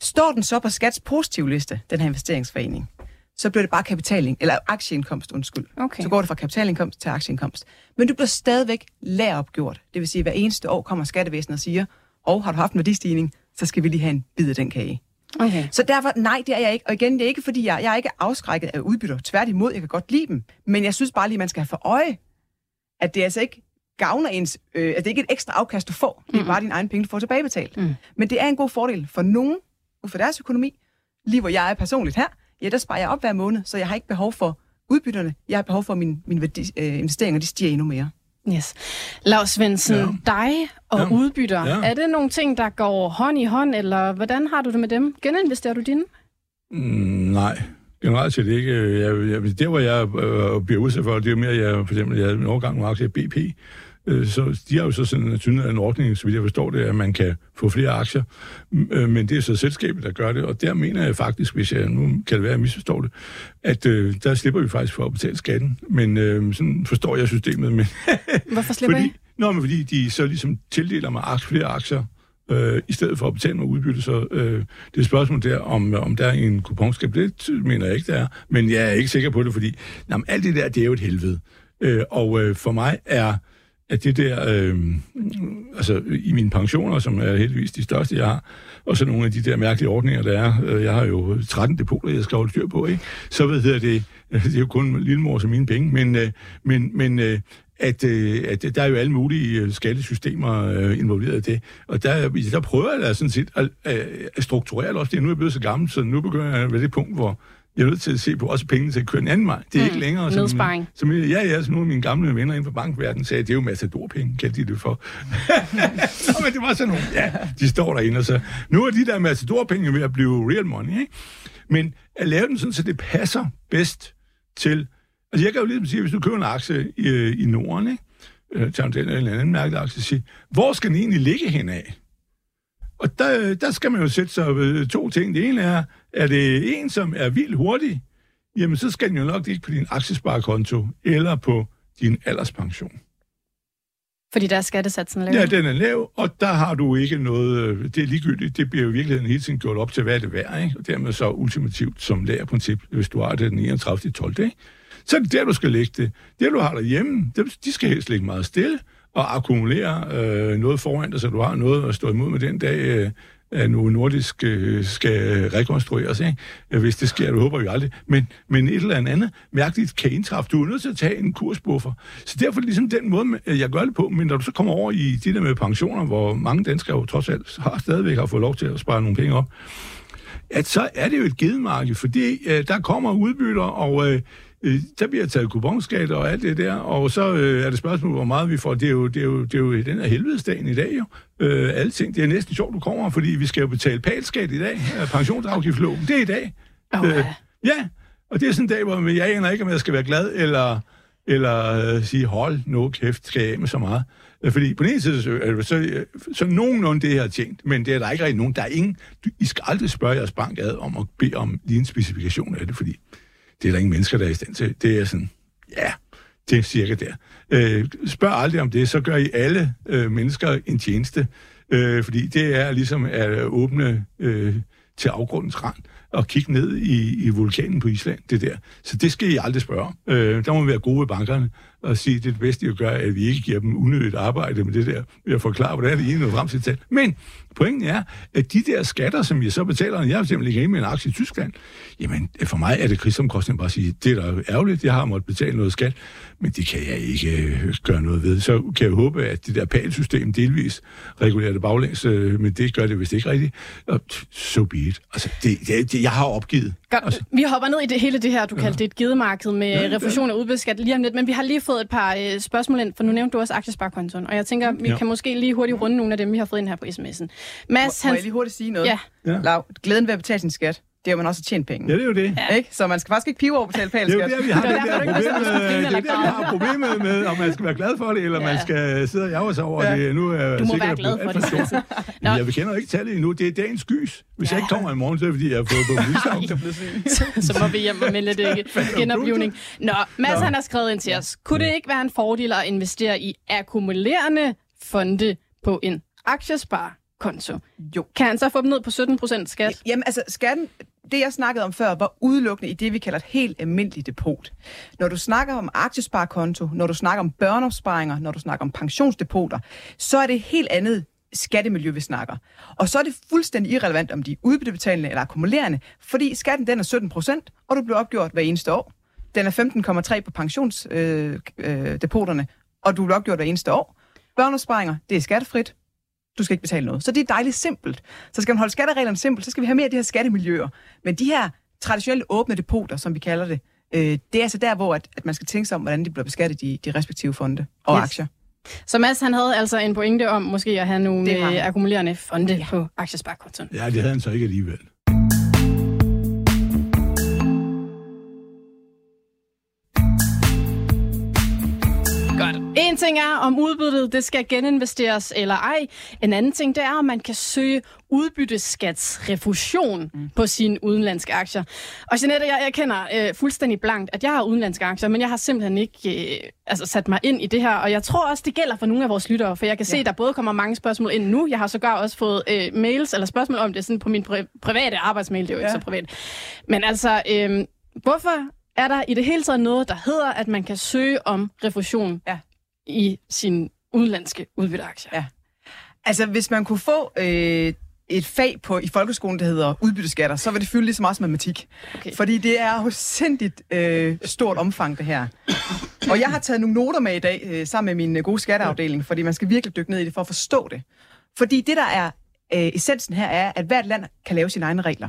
Speaker 4: Står den så på skats positiv liste, den her investeringsforening, så bliver det bare kapitaling, eller aktieindkomst, undskyld.
Speaker 3: Okay.
Speaker 4: Så går det fra kapitalindkomst til aktieindkomst. Men du bliver stadigvæk læropgjort. Det vil sige, at hver eneste år kommer skattevæsenet og siger, og har du haft en værdistigning, så skal vi lige have en bid af den kage.
Speaker 3: Okay.
Speaker 4: Så derfor, nej, det er jeg ikke. Og igen, det er ikke, fordi jeg, jeg er ikke afskrækket af udbytter. Tværtimod, jeg kan godt lide dem. Men jeg synes bare lige, man skal have for øje, at det altså ikke gavner ens, øh, at det ikke er et ekstra afkast, du får. Det er bare dine egne penge, du får tilbagebetalt.
Speaker 3: Mm.
Speaker 4: Men det er en god fordel for nogen, ud for deres økonomi. Lige hvor jeg er personligt her, ja, der sparer jeg op hver måned, så jeg har ikke behov for udbytterne. Jeg har behov for, at mine, mine værdi, øh, investeringer de stiger endnu mere.
Speaker 3: Yes. Lars Svendsen,
Speaker 5: Ja.
Speaker 3: dig og
Speaker 5: Ja.
Speaker 3: udbytter,
Speaker 5: Ja.
Speaker 3: er det nogle ting, der går hånd i hånd, eller hvordan har du det med dem? Geninvesterer du dine?
Speaker 5: Mm, nej, generelt set ikke. Jeg, jeg, der, hvor jeg øh, bliver udsat for, det er mere, jeg, for eksempel, jeg havde en overgang med aktier BP, øh, så de har jo så sådan en, en ordning, så vidt jeg forstår det, at man kan få flere aktier, øh, men det er så selskabet, der gør det, og der mener jeg faktisk, hvis jeg nu kan det være, at jeg misforstår det, at øh, der slipper vi faktisk for at betale skatten, men øh, sådan forstår jeg systemet, men
Speaker 3: Hvorfor slipper
Speaker 5: fordi,
Speaker 3: I?
Speaker 5: Nå, men fordi de så ligesom tildeler mig aktier, flere aktier, øh, i stedet for at betale mig udbytte. Så øh, det er spørgsmål der, om, om der er en kuponskab. Det mener jeg ikke, der er. Men jeg er ikke sikker på det, fordi jamen, alt det der, det er jo et helvede. Øh, og øh, for mig er at det der, øh, altså i mine pensioner, som er heldigvis de største, jeg har, og så nogle af de der mærkelige ordninger, der er, øh, jeg har jo 13 depoter, jeg skal holde styr på, ikke? så ved jeg, det, det er jo kun lillemor som mine penge, men, øh, men, men øh, at, øh, at der er jo alle mulige øh, skattesystemer øh, involveret i det. Og der, der prøver jeg da sådan set at, at, at strukturere det også. Det er nu er jeg blevet så gammel, så nu begynder jeg ved det punkt, hvor jeg er nødt til at se på også penge til at køre en anden vej. Det er mm, ikke længere... Som,
Speaker 3: nedsparing.
Speaker 5: Som, ja, ja, som nogle af mine gamle venner inden for bankverdenen sagde, det er jo matadorpenge, kaldte de det for. Nå, men det var sådan nogle, ja, de står derinde og så, nu er de der matadorpenge ved at blive real money, ikke? Men at lave den sådan, så det passer bedst til Altså, jeg kan jo ligesom sige, hvis du køber en aktie i, øh, i Norden, ikke? Øh, eller en anden mærket aktie, sige, hvor skal den egentlig ligge henad? Og der, der skal man jo sætte sig to ting. Det ene er, er det en, som er vildt hurtig, jamen så skal den jo nok ligge på din aktiesparekonto eller på din alderspension.
Speaker 3: Fordi der er skattesatsen lav.
Speaker 5: Ja, den er lav, og der har du ikke noget... øh, Det er ligegyldigt. Det bliver jo i virkeligheden hele tiden gjort op til, hvad det er værd, ikke? Og dermed så ultimativt som lærerprincip, hvis du har det den 31. 12. Ikke? Så er det der, du skal lægge det. Det, du har derhjemme, det, de skal helst ligge meget stille og akkumulere øh, noget foran dig, så du har noget at stå imod med den dag, øh, at nu nordisk øh, skal rekonstrueres. Ikke? Hvis det sker, det håber vi aldrig. Men, men et eller andet mærkeligt kan indtræffe. Du er nødt til at tage en kursbuffer. Så derfor ligesom den måde, jeg gør det på. Men når du så kommer over i de der med pensioner, hvor mange danskere jo trods alt har stadigvæk har fået lov til at spare nogle penge op, at så er det jo et gedemarked, fordi øh, der kommer udbytter, og øh, øh, der bliver taget kuponskat og alt det der, og så øh, er det spørgsmål, hvor meget vi får. Det er jo, det er jo, det er jo den her helvedesdagen i dag jo. Øh, alle ting, det er næsten sjovt, du kommer, fordi vi skal jo betale palskat i dag, øh, pensionsafgiftsloven, det er i dag.
Speaker 3: Oh,
Speaker 5: Øh, ja, og det er sådan en dag, hvor jeg aner ikke, om jeg skal være glad, eller, eller øh, sige, hold nu kæft, skal jeg af med så meget. Øh, Fordi på den ene side, så, øh, så, så nogenlunde det her tænkt, men det er der ikke rigtig nogen. Der er ingen, I skal aldrig spørge jeres bank ad om at bede om lige en specifikation af det, fordi det er der ingen mennesker, der er i stand til. Det er sådan, ja, det er cirka der. Øh, spørg aldrig om det, så gør I alle øh, mennesker en tjeneste, øh, fordi det er ligesom at åbne øh, til afgrundens rand og kigge ned i, i vulkanen på Island, det der. Så det skal I aldrig spørge om. Øh, der må vi være gode ved bankerne og sige, det er det bedste, at gør, at vi ikke giver dem unødigt arbejde med det der, ved at forklare, hvordan det ene er frem til tal. Men pointen er, at de der skatter, som jeg så betaler, når jeg for eksempel ligger med en aktie i Tyskland, jamen for mig er det krigsomkostning bare at sige, det er da ærgerligt, jeg har måttet betale noget skat, men det kan jeg ikke øh, gøre noget ved. Så kan jeg håbe, at det der PAL-system delvis regulerer det baglæns, øh, men det gør det vist ikke rigtigt. Og so be it. Altså, det, det, det, jeg har opgivet.
Speaker 3: Godt.
Speaker 5: Altså,
Speaker 3: Vi hopper ned i det hele det her, du kaldte det et gidemarked med
Speaker 5: Ja, ja.
Speaker 3: refusion af udbeskat lige om lidt, men vi har lige fået et par øh, spørgsmål ind, for nu nævnte du også aktiesparekontoen, og jeg tænker, vi
Speaker 5: Ja.
Speaker 3: kan måske lige hurtigt runde nogle af dem, vi har fået ind her på sms'en. Mads,
Speaker 4: Må, må
Speaker 3: han...
Speaker 4: jeg lige hurtigt sige noget?
Speaker 3: Ja.
Speaker 5: Ja.
Speaker 4: Lav, glæden ved at betale sin skat, det er, at man også har tjent penge.
Speaker 5: ja, det er jo det.
Speaker 4: Ikke? Så man skal faktisk ikke pive over betale
Speaker 5: Det er jo der, vi har
Speaker 3: Det er
Speaker 5: der
Speaker 3: ikke
Speaker 5: problem,
Speaker 3: om
Speaker 5: det er der, vi har problemet med, om man skal være glad for det, eller
Speaker 3: Ja.
Speaker 5: man skal sidde og jage sig over
Speaker 4: Ja.
Speaker 5: det. Nu er
Speaker 3: Du må
Speaker 5: sikkert
Speaker 3: være glad for det,
Speaker 5: stort.
Speaker 3: Lasse. Nå.
Speaker 5: Jeg kender jo ikke tallet endnu. Det er dagens gys. Hvis
Speaker 3: Ja.
Speaker 5: jeg ikke kommer i morgen, så er det fordi, jeg har fået på politisk
Speaker 3: så må vi hjem og melde det genoplivning. Nå, Mads
Speaker 5: Nå.
Speaker 3: han har skrevet ind til os. Kunne det ikke være en fordel at investere i akkumulerende fonde på en aktiesparekonto?
Speaker 4: Jo.
Speaker 3: Kan han så få dem ned på 17 procent skat?
Speaker 4: Jamen altså, skatten, det jeg snakkede om før, var udelukkende i det, vi kalder et helt almindeligt depot. Når du snakker om aktiesparekonto, når du snakker om børneopsparinger, når du snakker om pensionsdepoter, så er det et helt andet skattemiljø, vi snakker. Og så er det fuldstændig irrelevant, om de er udbyttebetalende eller akkumulerende, fordi skatten den er 17 procent, og du bliver opgjort hver eneste år. Den er 15,3 på pensionsdepoterne, øh, øh, depoterne, og du bliver opgjort hver eneste år. Børneopsparinger, det er skattefrit. Du skal ikke betale noget. Så det er dejligt simpelt. Så skal man holde skattereglerne simpelt, så skal vi have mere af de her skattemiljøer. Men de her traditionelle åbne depoter, som vi kalder det, øh, det er altså der, hvor at, at man skal tænke sig om, hvordan de bliver beskattet i de respektive fonde og
Speaker 3: Yes.
Speaker 4: aktier.
Speaker 3: Så Mads han havde altså en pointe om måske at have nogle øh, akkumulerende fonde ja. på aktiesparekontoen.
Speaker 5: Ja, det havde han så ikke alligevel.
Speaker 3: En ting er, om udbyttet det skal geninvesteres eller ej. En anden ting, det er, om man kan søge udbytteskatsrefusion mm. på sine udenlandske aktier. Og Jeanette, jeg, jeg kender øh, fuldstændig blankt, at jeg har udenlandske aktier, men jeg har simpelthen ikke øh, altså sat mig ind i det her. Og jeg tror også, det gælder for nogle af vores lyttere, for jeg kan se, at der både kommer mange spørgsmål ind nu. Jeg har sågar også fået øh, mails eller spørgsmål om det sådan på min pri- private arbejdsmail. Det er jo ikke
Speaker 4: Ja.
Speaker 3: så privat. Men altså, øh, hvorfor er der i det hele taget noget, der hedder, at man kan søge om refusion
Speaker 4: Ja.
Speaker 3: I sine udenlandske udbytteaktier?
Speaker 4: Ja. Altså, hvis man kunne få øh, et fag på i folkeskolen, der hedder udbytteskatter, så vil det fylde lige så meget som matematik.
Speaker 3: Okay.
Speaker 4: Fordi det er jo sindssygt øh, stort omfang, det her. Og jeg har taget nogle noter med i dag, øh, sammen med min øh, gode skatteafdeling, fordi man skal virkelig dykke ned i det for at forstå det. Fordi det, der er øh, essensen her, er, at hvert land kan lave sine egne regler.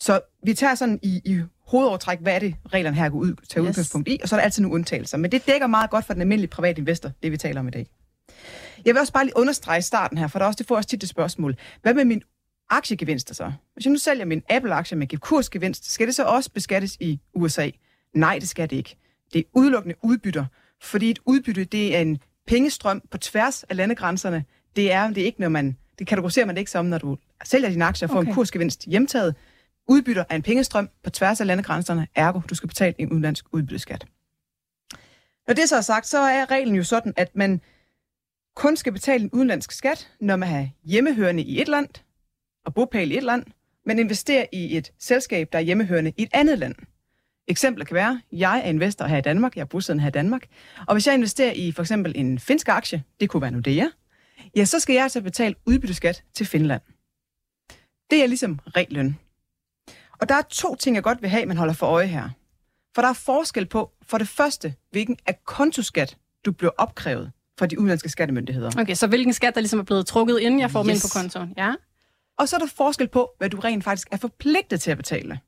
Speaker 4: Så vi tager sådan i, i hovedovertræk, hvad er det, reglerne her går ud, tager
Speaker 3: Yes.
Speaker 4: udgangspunkt i, og så er der altid nogle undtagelser. Men det dækker meget godt for den almindelige private investor, det vi taler om i dag. Jeg vil også bare lige understrege starten her, for der er også, det får også tit det spørgsmål. Hvad med min aktiegevinster så? Hvis jeg nu sælger min Apple-aktie med kursgevinst, skal det så også beskattes i USA? Nej, det skal det ikke. Det er udelukkende udbytter, fordi et udbytte, det er en pengestrøm på tværs af landegrænserne. Det er, det er ikke, når man, det kategoriserer man det ikke som, når du sælger dine aktier og får. Okay. en kursgevinst hjemtaget. Udbytter af en pengestrøm på tværs af landegrænserne, ergo du skal betale en udenlandsk udbytteskat. Når det så er sagt, så er reglen jo sådan, at man kun skal betale en udenlandsk skat, når man har hjemmehørende i et land og bopæl i et land, men investerer i et selskab, der er hjemmehørende i et andet land. Eksempler kan være, jeg er investor her i Danmark, jeg er bosiddende her i Danmark, og hvis jeg investerer i for eksempel en finsk aktie, det kunne være Nordea, ja, så skal jeg altså betale udbytteskat til Finland. Det er ligesom reglen. Og der er to ting, jeg godt vil have, man holder for øje her. For der er forskel på, for det første, hvilken kontoskat du bliver opkrævet fra de udenlandske skattemyndigheder.
Speaker 3: Okay, så hvilken skat, der ligesom er blevet trukket, inden jeg får yes.
Speaker 4: Yes.
Speaker 3: på kontoen? Ja.
Speaker 4: Og så er der forskel på, hvad du rent faktisk er forpligtet til at betale.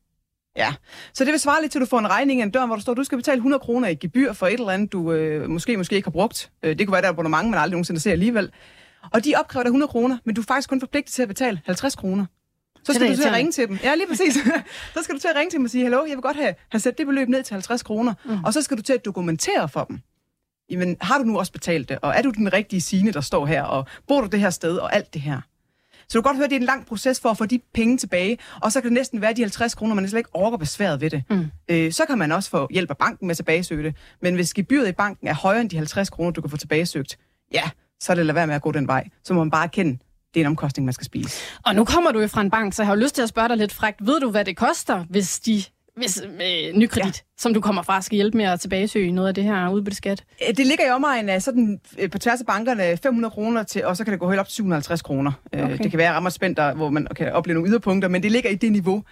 Speaker 4: Ja, så det vil svare lidt til, at du får en regning af en dør, hvor der står, at du skal betale 100 kroner i gebyr for et eller andet, du øh, måske måske ikke har brugt. Øh, det kunne være der abonnement, man aldrig nogensinde ser alligevel. Og de opkræver dig 100 kroner, men du er faktisk kun forpligtet til at betale 50 kroner. Så skal du til at ringe til dem. Ja, lige præcis. så skal du til at ringe til dem og sige, hallo, jeg vil godt have, have sat det beløb ned til 50 kroner. Mm. Og så skal du til at dokumentere for dem. Jamen, har du nu også betalt det? Og er du den rigtige sine, der står her? Og bor du det her sted? Og alt det her. Så du kan godt høre, at det er en lang proces for at få de penge tilbage, og så kan det næsten være de 50 kroner, man slet ikke orker besværet ved det. Mm. Øh, så kan man også få hjælp af banken med at tilbagesøge det. Men hvis gebyret i banken er højere end de 50 kroner, du kan få tilbagesøgt, ja, så er det lade være med at gå den vej. Så må man bare erkende, det er en omkostning, man skal spise.
Speaker 3: Og nu kommer du jo fra en bank, så jeg har jo lyst til at spørge dig lidt frækt. Ved du, hvad det koster, hvis de hvis øh, nykredit, ja. som du kommer fra, skal hjælpe med at tilbagesøge noget af det her udbytteskat?
Speaker 4: Øh, Det ligger i omegn af sådan, øh, på tværs af bankerne 500 kroner til, og så kan det gå helt op til 750 kroner.
Speaker 3: Okay.
Speaker 4: Okay. Det kan være rammer spændt, der, hvor man kan opleve nogle yderpunkter, men det ligger i det niveau.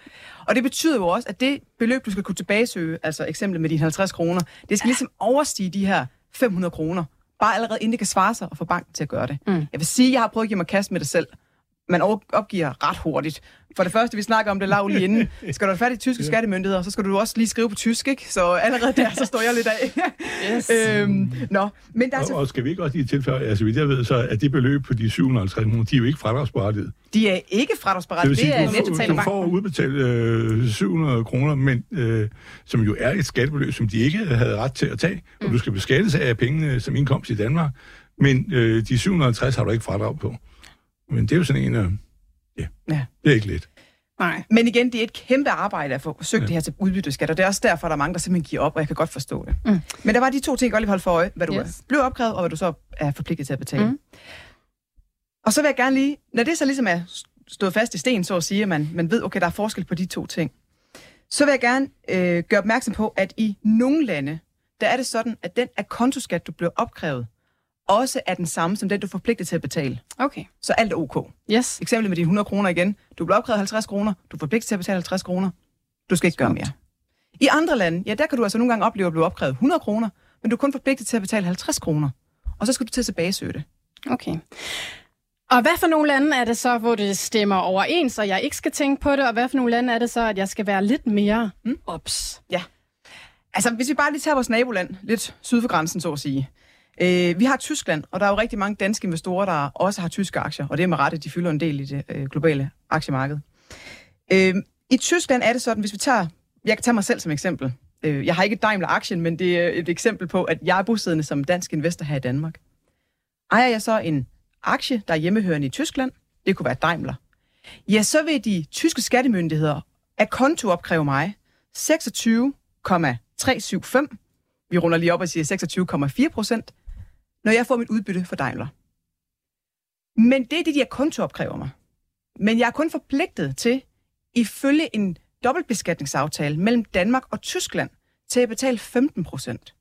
Speaker 4: Og det betyder jo også, at det beløb, du skal kunne tilbagesøge, altså eksempel med dine 50 kroner, det skal ligesom overstige de her 500 kroner. Bare allerede inden det kan svare sig at få banken til at gøre det. Mm. Jeg vil sige, at jeg har prøvet at give mig kast med det selv. Man opgiver ret hurtigt. For det første, vi snakker om det lav lige inden. Skal du have fat i tyske skattemyndigheder, så skal du også lige skrive på tysk, ikke? Så allerede der, så står jeg lidt af.
Speaker 3: Yes.
Speaker 4: øhm, nå, men der er
Speaker 5: Og,
Speaker 4: så,
Speaker 5: og skal vi ikke også lige tilføje, altså vidt jeg ved, så er det beløb på de 750 kroner, de er jo ikke fradragsberettiget.
Speaker 4: de er ikke fradragsberettet.
Speaker 5: vil
Speaker 4: Det,
Speaker 5: sige,
Speaker 4: er
Speaker 5: du,
Speaker 3: nettobetaler
Speaker 5: får, du får udbetalt øh, 700 kroner, men øh, som jo er et skattebeløb, som de ikke havde ret til at tage, mm. og du skal beskattes af pengene som indkomst i Danmark, men øh, de 750 har du ikke fradrag på. Men det er jo sådan en, øh, ja,
Speaker 4: Ja.
Speaker 5: det er ikke let.
Speaker 3: Nej.
Speaker 4: Men igen, det er et kæmpe arbejde at få søgt ja. det her til udbytteskat, og det er også derfor, at der er mange, der simpelthen giver op, og jeg kan godt forstå det. Mm. Men der var de to ting, jeg godt lige holde for øje, hvad du
Speaker 3: Yes.
Speaker 4: blev opkrævet, og hvad du så er forpligtet til at betale.
Speaker 3: Mm.
Speaker 4: Mm. Og så vil jeg gerne lige, når det så ligesom er stået fast i sten, så at sige, at man, man ved, okay, der er forskel på de to ting, så vil jeg gerne øh, gøre opmærksom på, at i nogle lande, der er det sådan, at den akontoskat, du bliver opkrævet, også er den samme som den, du er forpligtet til at betale.
Speaker 3: Okay.
Speaker 4: Så alt er ok.
Speaker 3: Yes.
Speaker 4: Eksempel med dine 100 kroner igen. Du bliver opkrævet 50 kroner. Du er forpligtet til at betale 50 kroner. Du skal ikke gøre mere. I andre lande, ja, der kan du altså nogle gange opleve at blive opkrævet 100 kroner, men du er kun forpligtet til at betale 50 kroner. Og så skal du til at tilbagesøge det.
Speaker 3: Okay. Og hvad for nogle lande er det så, hvor det stemmer overens, og jeg ikke skal tænke på det, og hvad for nogle lande er det så, at jeg skal være lidt mere mm. ops?
Speaker 4: Ja. Altså, hvis vi bare lige tager vores naboland, lidt syd for grænsen, så at sige. Øh, vi har Tyskland, og der er jo rigtig mange danske investorer, der også har tyske aktier, og det er med rette, de fylder en del i det øh, globale aktiemarked. Øh, I Tyskland er det sådan, hvis vi tager, jeg kan tage mig selv som eksempel. Øh, jeg har ikke Daimler-aktien, men det er et eksempel på, at jeg er bosiddende som dansk investor her i Danmark. Ejer jeg så en aktie, der er hjemmehørende i Tyskland, det kunne være Daimler, ja, så vil de tyske skattemyndigheder af konto opkræve mig 26,375, vi runder lige op og siger 26,4 procent, når jeg får mit udbytte for Daimler. Men det er det, de her konto opkræver mig. Men jeg er kun forpligtet til, ifølge en dobbeltbeskatningsaftale mellem Danmark og Tyskland, til at betale 15 procent.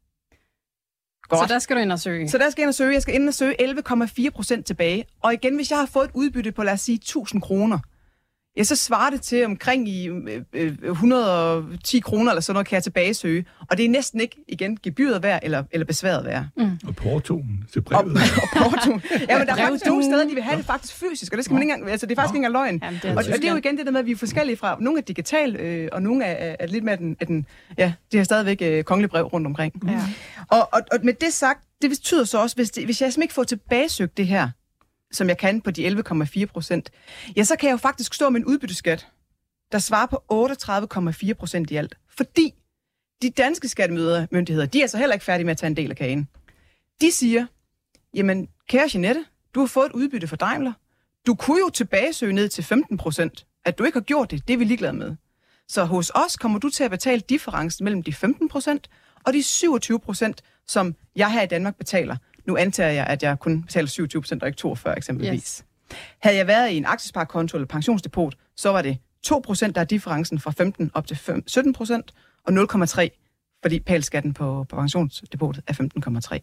Speaker 3: Så der skal du ind og søge.
Speaker 4: Så der skal jeg ind og søge. Jeg skal ind og søge 11,4 procent tilbage. Og igen, hvis jeg har fået et udbytte på, lad os sige, 1000 kroner, ja, så svarer det til omkring i øh, øh, 110 kroner eller sådan noget, kan jeg tilbage søge. Og det er næsten ikke, igen, gebyret værd eller, eller besværet værd. Mm.
Speaker 5: Og portoen til
Speaker 4: Og,
Speaker 5: brevet.
Speaker 4: og porto. Ja, men der er faktisk nogle steder, de vil have det faktisk fysisk, og det skal man ikke engang, altså det er faktisk ikke engang løgn.
Speaker 3: Jamen, det
Speaker 4: og, og det er jo igen det der med, at vi er forskellige fra. Nogle er digital, øh, og nogle er, er, er lidt mere den, er den, ja, de har stadigvæk øh, kongelig brev rundt omkring.
Speaker 3: Ja.
Speaker 4: Og, og, og med det sagt, det betyder så også, hvis, det, hvis jeg simpelthen ikke får tilbagesøgt det her, som jeg kan på de 11,4 procent, ja, så kan jeg jo faktisk stå med en udbytteskat, der svarer på 38,4 procent i alt. Fordi de danske skattemyndigheder, de er så heller ikke færdige med at tage en del af kagen. De siger, jamen, kære Jeanette, du har fået et udbytte for Daimler. Du kunne jo tilbagesøge ned til 15 procent. At du ikke har gjort det, det er vi ligeglade med. Så hos os kommer du til at betale differencen mellem de 15 procent og de 27 procent, som jeg her i Danmark betaler. Nu antager jeg, at jeg kun betaler 27 procent og ikke 42 eksempelvis.
Speaker 3: Yes.
Speaker 4: Havde jeg været i en aktiesparekonto eller pensionsdepot, så var det 2 procent, der er differencen fra 15 op til 5, 17 procent, og 0,3, fordi pælskatten på, på pensionsdepotet er 15,3.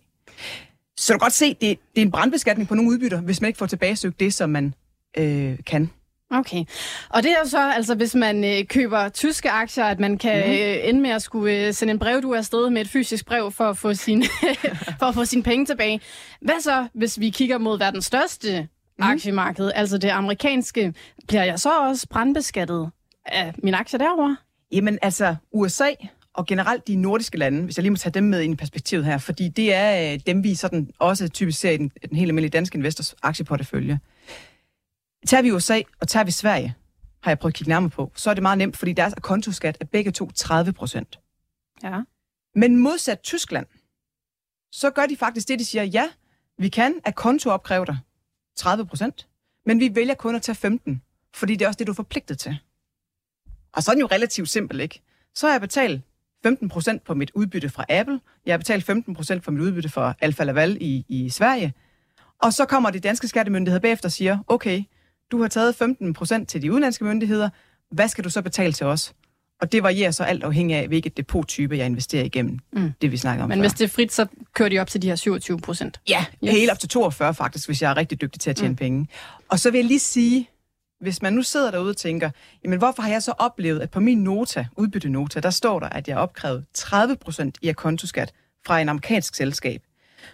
Speaker 4: Så du kan godt se, det, det er en brandbeskatning på nogle udbytter, hvis man ikke får tilbagesøgt det, som man øh, kan.
Speaker 3: Okay. Og det er så, altså hvis man øh, køber tyske aktier, at man kan
Speaker 4: Mhm.
Speaker 3: mm. øh, ende med at skulle øh, sende en brev, du er afsted med et fysisk brev for at få sin for at få sine penge tilbage. Hvad så, hvis vi kigger mod verdens største mm. aktiemarked, altså det amerikanske, bliver jeg så også brandbeskattet af min aktier derovre?
Speaker 4: Jamen altså, USA og generelt de nordiske lande, hvis jeg lige må tage dem med ind i perspektivet her, fordi det er øh, dem, vi sådan også typisk ser i den, den helt almindelige danske investors aktieportefølje. Tager vi USA og tager vi Sverige, har jeg prøvet at kigge nærmere på, så er det meget nemt, fordi deres kontoskat er begge to 30 procent.
Speaker 3: Ja.
Speaker 4: Men modsat Tyskland, så gør de faktisk det, de siger, ja, vi kan af konto opkræve dig 30 procent, men vi vælger kun at tage 15, fordi det er også det, du er forpligtet til. Og så er den jo relativt simpel, ikke? Så har jeg betalt 15 procent på mit udbytte fra Apple, jeg har betalt 15 procent for mit udbytte fra Alfa Laval i, i Sverige, og så kommer de danske skattemyndigheder bagefter og siger, okay, du har taget 15 procent til de udenlandske myndigheder, hvad skal du så betale til os? Og det varierer så alt afhængig af, hvilket depottype jeg investerer igennem. Mm. Det vi snakker om
Speaker 3: Men
Speaker 4: før.
Speaker 3: hvis det er frit, så kører de op til de her 27 procent.
Speaker 4: Ja,
Speaker 3: Yes.
Speaker 4: helt op til 42 faktisk, hvis jeg er rigtig dygtig til at tjene mm. penge. Og så vil jeg lige sige, hvis man nu sidder derude og tænker, jamen hvorfor har jeg så oplevet, at på min nota, udbytte nota, der står der, at jeg har opkrævet 30 procent i kontoskat fra en amerikansk selskab.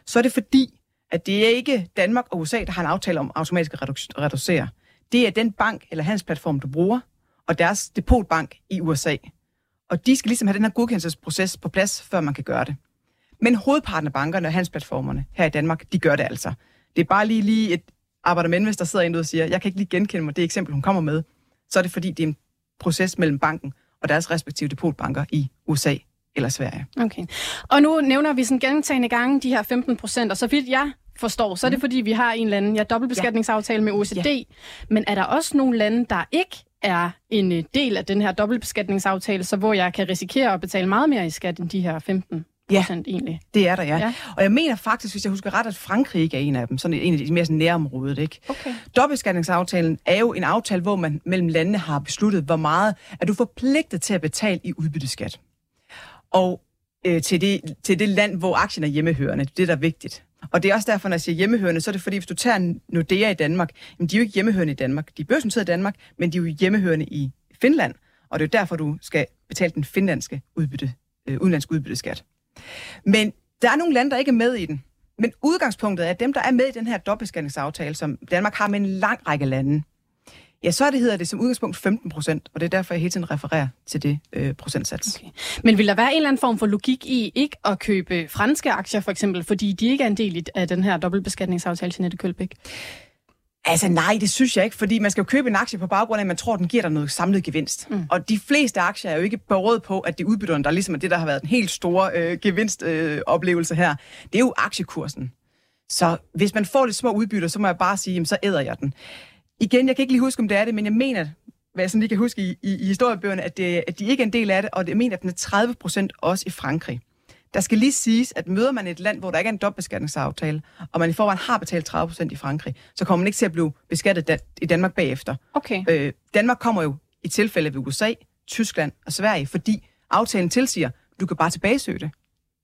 Speaker 4: Så er det fordi, at det er ikke Danmark og USA, der har en aftale om automatisk at redu- reducere. Det er den bank eller handelsplatform, du bruger, og deres depotbank i USA. Og de skal ligesom have den her godkendelsesproces på plads, før man kan gøre det. Men hovedparten af bankerne og handelsplatformerne her i Danmark, de gør det altså. Det er bare lige, lige et arbejdermænd, hvis der sidder en og siger, jeg kan ikke lige genkende mig det eksempel, hun kommer med. Så er det fordi, det er en proces mellem banken og deres respektive depotbanker i USA eller Sverige.
Speaker 3: Okay. Og nu nævner vi sådan gentagende gange de her 15 procent, og så vidt jeg forstår, så er det fordi, vi har en eller anden ja, dobbeltbeskatningsaftale med OECD. Ja. Men er der også nogle lande, der ikke er en øh, del af den her dobbeltbeskatningsaftale, så hvor jeg kan risikere at betale meget mere i skat end de her 15 procent ja. egentlig?
Speaker 4: Det er der, ja.
Speaker 3: Ja.
Speaker 4: Og jeg mener faktisk, hvis jeg husker ret, at Frankrig ikke er en af dem. Sådan en af de mere sådan nærområdet, ikke?
Speaker 3: Okay.
Speaker 4: Dobbeltbeskatningsaftalen er jo en aftale, hvor man mellem landene har besluttet, hvor meget er du forpligtet til at betale i udbytteskat. Og øh, til, det, til det land, hvor aktien er hjemmehørende. Det er der er vigtigt. Og det er også derfor, når jeg siger hjemmehørende, så er det fordi, hvis du tager Nordea i Danmark, jamen de er jo ikke hjemmehørende i Danmark. De er børsnoteret i Danmark, men de er jo hjemmehørende i Finland. Og det er jo derfor, du skal betale den finlandske udbytte, øh, udenlandske udbytteskat. Men der er nogle lande, der ikke er med i den. Men udgangspunktet er, at dem, der er med i den her dobbeltbeskatningsaftale, som Danmark har med en lang række lande, ja, så er det, hedder det som udgangspunkt 15 procent, og det er derfor, jeg hele tiden refererer til det øh, procentsats.
Speaker 3: Okay. Men vil der være en eller anden form for logik i ikke at købe franske aktier, for eksempel, fordi de ikke er en del af den her dobbeltbeskatningsaftale, Jeanette Kølbæk?
Speaker 4: Altså nej, det synes jeg ikke, fordi man skal jo købe en aktie på baggrund af, at man tror, at den giver dig noget samlet gevinst. Mm. Og de fleste aktier er jo ikke berøvet på, at det er udbytterne, der ligesom er det, der har været den helt store øh, gevinstoplevelse øh, oplevelse her. Det er jo aktiekursen. Så hvis man får lidt små udbytter, så må jeg bare sige, jamen, så æder jeg den. Igen, jeg kan ikke lige huske, om det er det, men jeg mener, hvad jeg sådan lige kan huske i, i, i historiebøgerne, at, det, at de ikke er en del af det, og jeg mener, at den er 30 procent også i Frankrig. Der skal lige siges, at møder man et land, hvor der ikke er en dobbeltbeskatningsaftale, og man i forvejen har betalt 30 procent i Frankrig, så kommer man ikke til at blive beskattet da- i Danmark bagefter.
Speaker 3: Okay.
Speaker 4: Øh, Danmark kommer jo i tilfælde ved USA, Tyskland og Sverige, fordi aftalen tilsiger, at du kan bare tilbagesøge det.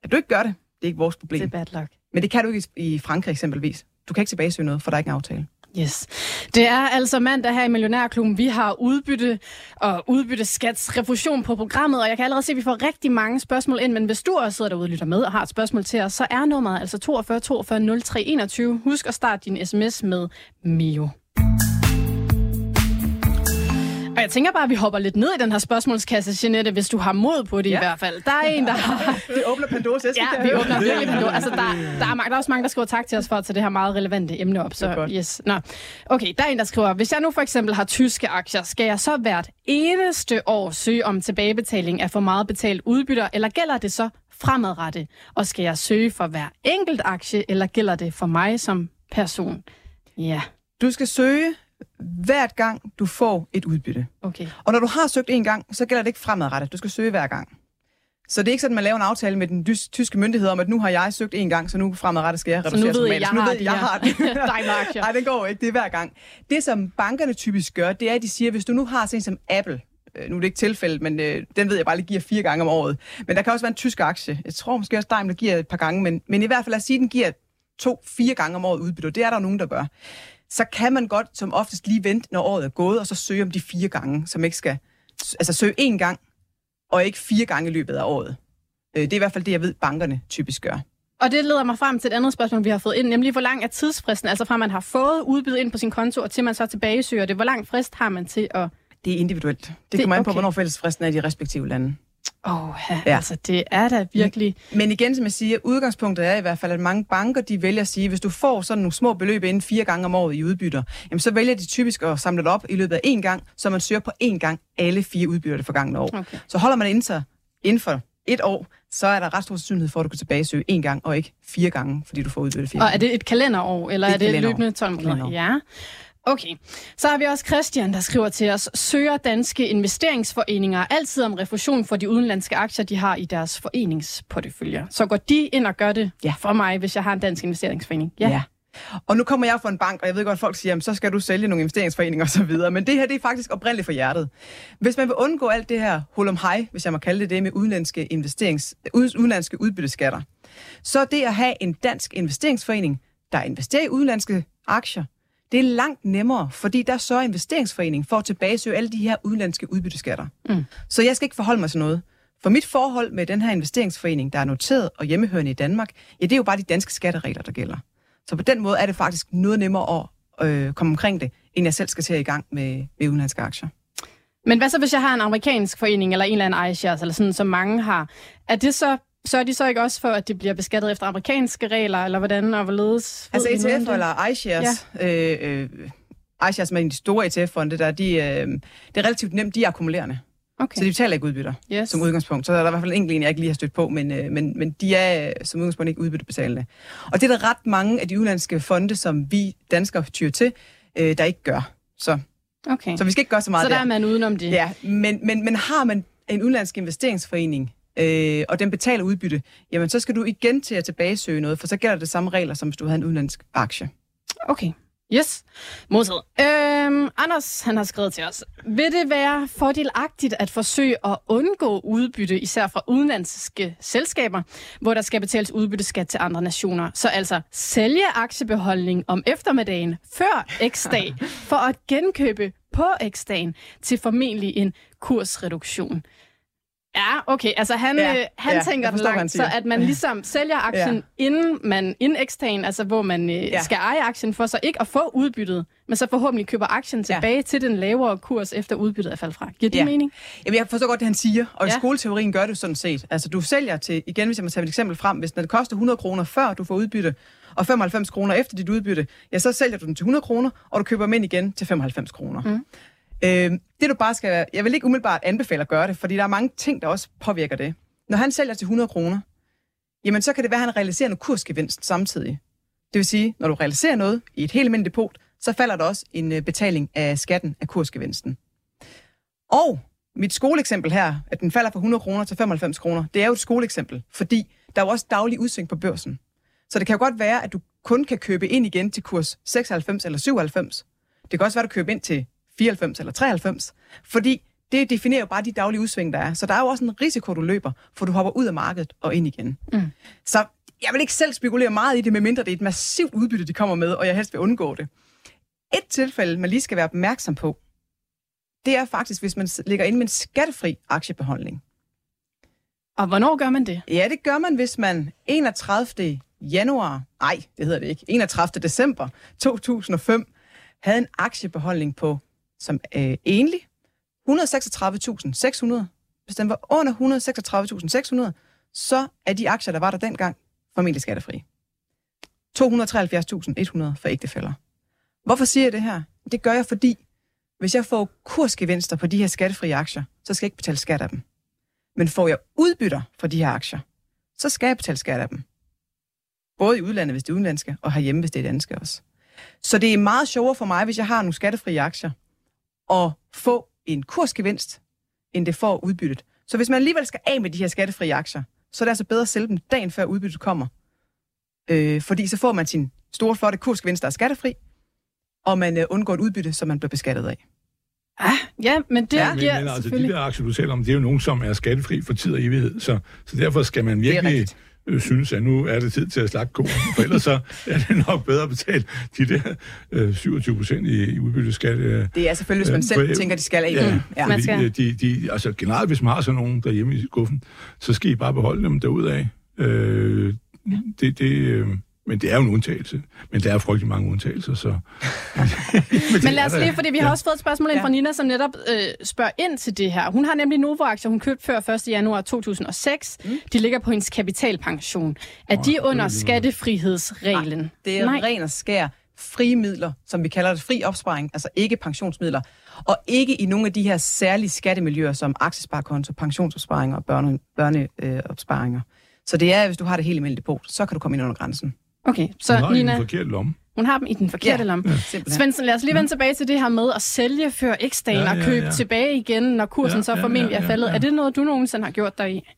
Speaker 4: At du ikke gør det, det er ikke vores problem.
Speaker 3: Det er bad luck.
Speaker 4: Men det kan du ikke i i Frankrig eksempelvis. Du kan ikke tilbagesøge noget, for der er ikke en aftale.
Speaker 3: Yes. Det er altså mandag her i Millionærklubben. Vi har udbytte og udbytte skatsrefusion på programmet, og jeg kan allerede se, at vi får rigtig mange spørgsmål ind, men hvis du også sidder derude og lytter med og har et spørgsmål til os, så er nummeret altså 42 42 03 21. Husk at starte din sms med Mio. Og jeg tænker bare, at vi hopper lidt ned i den her spørgsmålskasse, Jeanette, hvis du har mod på det ja. I hvert fald. Der er en, der har...
Speaker 4: Det åbner Pandoras æske,
Speaker 3: Ja, vi åbner virkelig Pandora. Altså, der, der, er, mange- der er også mange, der skriver tak til os for at tage det her meget relevante emne op. Så,
Speaker 4: godt.
Speaker 3: yes. Nå. Okay, der er en, der skriver, hvis jeg nu for eksempel har tyske aktier, skal jeg så hvert eneste år søge om tilbagebetaling af for meget betalt udbytter, eller gælder det så fremadrettet? Og skal jeg søge for hver enkelt aktie, eller gælder det for mig som person? Ja,
Speaker 4: Du skal søge hvert gang, du får et udbytte.
Speaker 3: okay.
Speaker 4: Og når du har søgt en gang, så gælder det ikke fremadrettet. Du skal søge hver gang. Så det er ikke sådan, at man laver en aftale med den tyske myndighed om, at nu har jeg søgt en gang, så nu fremadrettet skal jeg
Speaker 3: Så
Speaker 4: reducere
Speaker 3: nu ved jeg, jeg
Speaker 4: nu
Speaker 3: har
Speaker 4: ved jeg, har det.
Speaker 3: Daimler-aktier.
Speaker 4: Nej, det går ikke. Det er hver gang. Det, som bankerne typisk gør, det er, at de siger, hvis du nu har sådan som Apple, øh, nu er det ikke tilfældet, men øh, den ved jeg bare lige giver fire gange om året. Men der kan også være en tysk aktie. Jeg tror måske også Daimler giver et par gange, men, men i hvert fald lad os sige, at den giver to-fire gange om året udbytte. Det er der nogen, der gør. Så kan man godt som oftest lige vente, når året er gået, og så søge om de fire gange, som ikke skal... Altså søge én gang, og ikke fire gange i løbet af året. Øh, Det er i hvert fald det, jeg ved, bankerne typisk gør.
Speaker 3: Og det leder mig frem til et andet spørgsmål, vi har fået ind, nemlig hvor lang er tidsfristen, altså fra man har fået udbyde ind på sin konto, og til man så tilbagesøger det. Hvor lang frist har man til at
Speaker 4: Det er individuelt. Det,
Speaker 3: Det-
Speaker 4: kommer an på,
Speaker 3: okay.
Speaker 4: hvornår forældelsesfristen er i de respektive lande.
Speaker 3: Åh, ja.
Speaker 4: Ja.
Speaker 3: altså det er da virkelig...
Speaker 4: Men igen, som jeg siger, udgangspunktet er i hvert fald, at mange banker, de vælger at sige, hvis du får sådan nogle små beløb inden fire gange om året i udbytter, jamen så vælger de typisk at samle det op i løbet af én gang, så man søger på én gang alle fire udbytter det forgangne år.
Speaker 3: Okay.
Speaker 4: Så holder man det inden, sig, inden for et år, så er der ret stor sandsynlighed for, at du kan tilbagesøge én gang, og ikke fire gange, fordi du får udbyttet fire
Speaker 3: Og er det et kalenderår, eller
Speaker 4: Det er
Speaker 3: er
Speaker 4: et
Speaker 3: det
Speaker 4: kalenderår.
Speaker 3: løbende 12 måneder? Ja. Okay. Så har vi også Christian, der skriver til os, søger danske investeringsforeninger altid om refusion for de udenlandske aktier, de har i deres foreningsporteføljer. Så går de ind og gør det
Speaker 4: Ja.
Speaker 3: for mig, hvis jeg har en dansk investeringsforening?
Speaker 4: Ja. Og nu kommer jeg fra en bank, og jeg ved godt, at folk siger, jamen, så skal du sælge nogle investeringsforeninger osv., men det her det er faktisk oprindeligt for hjertet. Hvis man vil undgå alt det her hul om hej, hvis jeg må kalde det det, med udenlandske, investerings, ud- udenlandske udbytteskatter, så det at have en dansk investeringsforening, der investerer i udenlandske aktier, det er langt nemmere, fordi der sørger investeringsforeningen for at tilbagesøge alle de her udenlandske udbytteskatter. Mm. Så jeg skal ikke forholde mig til noget. For mit forhold med den her investeringsforening, der er noteret og hjemmehørende i Danmark, ja, det er jo bare de danske skatteregler, der gælder. Så på den måde er det faktisk noget nemmere at øh, komme omkring det, end jeg selv skal til i gang med, med udenlandske aktier.
Speaker 3: Men hvad så, hvis jeg har en amerikansk forening, eller en eller anden iShares, eller sådan, som mange har? Er det så, så er de så ikke også for, at det bliver beskattet efter amerikanske regler, eller hvordan og hvorledes?
Speaker 4: Altså ETF
Speaker 3: det?
Speaker 4: eller iShares, ja. øh, øh, iShares med de store ETF-fonde, der, de, øh, det er relativt nemt, de er akkumulerende.
Speaker 3: Okay.
Speaker 4: Så de betaler ikke udbytter
Speaker 3: yes.
Speaker 4: som udgangspunkt. Så er der i hvert fald en enkelt en, jeg ikke lige har stødt på, men, øh, men, men de er øh, som udgangspunkt ikke udbyttebetalende. Og det er der ret mange af de udenlandske fonde, som vi danskere tyrer til, øh, der ikke gør. Så,
Speaker 3: okay.
Speaker 4: så vi skal ikke gøre så meget
Speaker 3: så der er man udenom det?
Speaker 4: Ja, men, men, men har man en udenlandsk investeringsforening, øh, og den betaler udbytte, jamen så skal du igen til at tilbagesøge noget, for så gælder det samme regler, som hvis du havde en udenlandsk aktie.
Speaker 3: Okay. Yes. Modtaget. Øhm, Anders, han har skrevet til os. Vil det være fordelagtigt at forsøge at undgå udbytte, især fra udenlandske selskaber, hvor der skal betales udbytteskat til andre nationer? Så altså sælge aktiebeholdning om eftermiddagen før X-dag for at genkøbe på X-dagen til formentlig en kursreduktion. Ja, okay. Altså han,
Speaker 4: Ja,
Speaker 3: øh, han
Speaker 4: ja,
Speaker 3: tænker den langt, så at man ligesom sælger aktien,
Speaker 4: Ja.
Speaker 3: inden man inden ekstagen, altså hvor man øh,
Speaker 4: Ja.
Speaker 3: skal eje aktien for så ikke at få udbyttet, men så forhåbentlig køber aktien tilbage ja. til den lavere kurs, efter udbyttet er faldet fra. Giver det
Speaker 4: Ja.
Speaker 3: mening?
Speaker 4: Jamen, jeg forstår godt det, han siger, og ja. i skoleteorien gør det sådan set. Altså, du sælger til, igen hvis jeg må tage et eksempel frem, hvis det koster 100 kroner før du får udbytte, og 95 kroner efter dit udbytte, ja, så sælger du den til 100 kroner, og du køber dem ind igen til 95 kroner. Mm. Øh, det du bare skal, jeg vil ikke umiddelbart anbefale at gøre det, fordi der er mange ting, der også påvirker det. Når han sælger til 100 kroner, jamen så kan det være, at han realiserer en kursgevinst samtidig. Det vil sige, når du realiserer noget i et helt almindeligt depot, så falder der også en øh, betaling af skatten af kursgevinsten. Og mit skoleeksempel her, at den falder fra 100 kroner til 95 kroner, det er jo et skoleeksempel, fordi der er jo også daglig udsving på børsen. Så det kan jo godt være, at du kun kan købe ind igen til kurs 96 eller 97. Det kan også være, at du køber ind til 94 eller 93, fordi det definerer jo bare de daglige udsving, der er. Så der er jo også en risiko, du løber, for du hopper ud af markedet og ind igen. Mm. Så jeg vil ikke selv spekulere meget i det, medmindre det er et massivt udbytte, de kommer med, og jeg helst vil undgå det. Et tilfælde, man lige skal være opmærksom på, det er faktisk, hvis man ligger inde med en skattefri aktiebeholdning.
Speaker 3: Og hvornår gør man det?
Speaker 4: Ja, det gør man, hvis man 31. januar, nej, det hedder det ikke, 31. december 2005, havde en aktiebeholdning på, som øh, enlig, 136.600. Hvis den var under 136.600, så er de aktier, der var der dengang, formentlig skattefri. 273.100 for ægtefælder. Hvorfor siger jeg det her? Det gør jeg, fordi hvis jeg får kursgevinster på de her skattefrie aktier, så skal jeg ikke betale skat af dem. Men får jeg udbytter fra de her aktier, så skal jeg betale skat af dem. Både i udlandet, hvis det er udenlandske, og herhjemme, hvis det er danske også. Så det er meget sjovere for mig, hvis jeg har nogle skattefrie aktier, at få en kursgevinst, end det får udbyttet. Så hvis man alligevel skal af med de her skattefrie aktier, så er det altså bedre at sælge dem dagen før udbyttet kommer. Øh, fordi så får man sin store, flotte kursgevinst, der er skattefri, og man øh, undgår et udbytte, som man bliver beskattet af.
Speaker 3: Ah, ja, men det
Speaker 4: Ja.
Speaker 5: Men, men altså, de der aktier, du taler om, det er jo nogen, som er skattefri for tid og evighed. Så, så derfor skal man virkelig. Øh, synes, at nu er det tid til at slagte konen. For ellers så er det nok bedre at betale de der øh, 27 procent i, i udbytteskat. Øh,
Speaker 4: Det er selvfølgelig, hvis man
Speaker 5: Øh,
Speaker 4: selv
Speaker 5: for-
Speaker 4: tænker, de skal af.
Speaker 5: Ja, ja.
Speaker 4: ja.
Speaker 3: Man
Speaker 5: Fordi,
Speaker 3: skal-
Speaker 5: øh, de, de, altså generelt, hvis man har sådan nogen derhjemme i skuffen, så skal I bare beholde dem derudad. Øh, det, det, øh, Men det er jo en undtagelse. Men der er frygtelig mange undtagelser, så...
Speaker 3: Men lad os lige, fordi vi har også fået et spørgsmål ind
Speaker 4: Ja.
Speaker 3: fra Nina, som netop øh, spørger ind til det her. Hun har nemlig Novo-aktier, hun købte før 1. januar 2006. Mm. De ligger på hendes kapitalpension. Er de
Speaker 5: det er
Speaker 3: under
Speaker 5: lige
Speaker 3: skattefrihedsreglen?
Speaker 4: Det er
Speaker 3: Nej.
Speaker 4: ren og skær frie midler, som vi kalder det fri opsparing, altså ikke pensionsmidler, og ikke i nogle af de her særlige skattemiljøer, som aktiesparekonto, pensionsopsparinger og børne, børneopsparinger. Så det er, hvis du har det helt almindelige depot, så kan du komme ind under grænsen.
Speaker 3: Okay, så
Speaker 5: Nå, i den
Speaker 3: Nina,
Speaker 5: forkerte lomme.
Speaker 3: hun har dem i den forkerte
Speaker 4: Ja.
Speaker 3: lomme.
Speaker 4: Simpelthen.
Speaker 3: Svendsen, lad os lige vende tilbage til det her med at sælge før x-dagen
Speaker 5: Ja,
Speaker 3: og
Speaker 5: ja,
Speaker 3: købe
Speaker 5: ja.
Speaker 3: tilbage igen, når kursen
Speaker 5: Ja,
Speaker 3: så
Speaker 5: ja,
Speaker 3: formentlig
Speaker 5: ja,
Speaker 3: er
Speaker 5: ja,
Speaker 3: faldet.
Speaker 5: ja.
Speaker 3: Er det noget, du nogensinde har gjort dig i?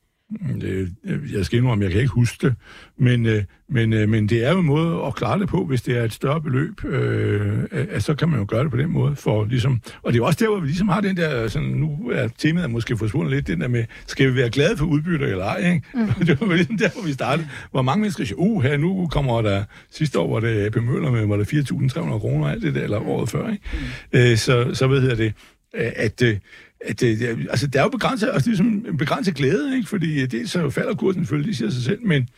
Speaker 5: Det, jeg skal indrømme, jeg kan ikke huske det, men, øh, men, øh, men det er jo en måde at klare det på, hvis det er et større beløb, øh, at så kan man jo gøre det på den måde. For ligesom, og det er også der, hvor vi ligesom har den der, sådan, nu er temaet måske forsvundet lidt, den der med, skal vi være glade for udbytter eller ej? Ikke? Mm. det var jo ligesom der, hvor vi startede. Hvor mange mennesker siger, uh, her nu kommer der, sidste år var det AP Møller med, var det 4.300 kroner og alt det der, eller året før, ikke? Øh, så, så hvad hedder det, øh, at, øh, at det, det, altså, der er jo begrænset, altså, det er som en begrænset glæde, ikke? fordi øh, det så falder kursen selvfølgelig, det siger sig selv, men,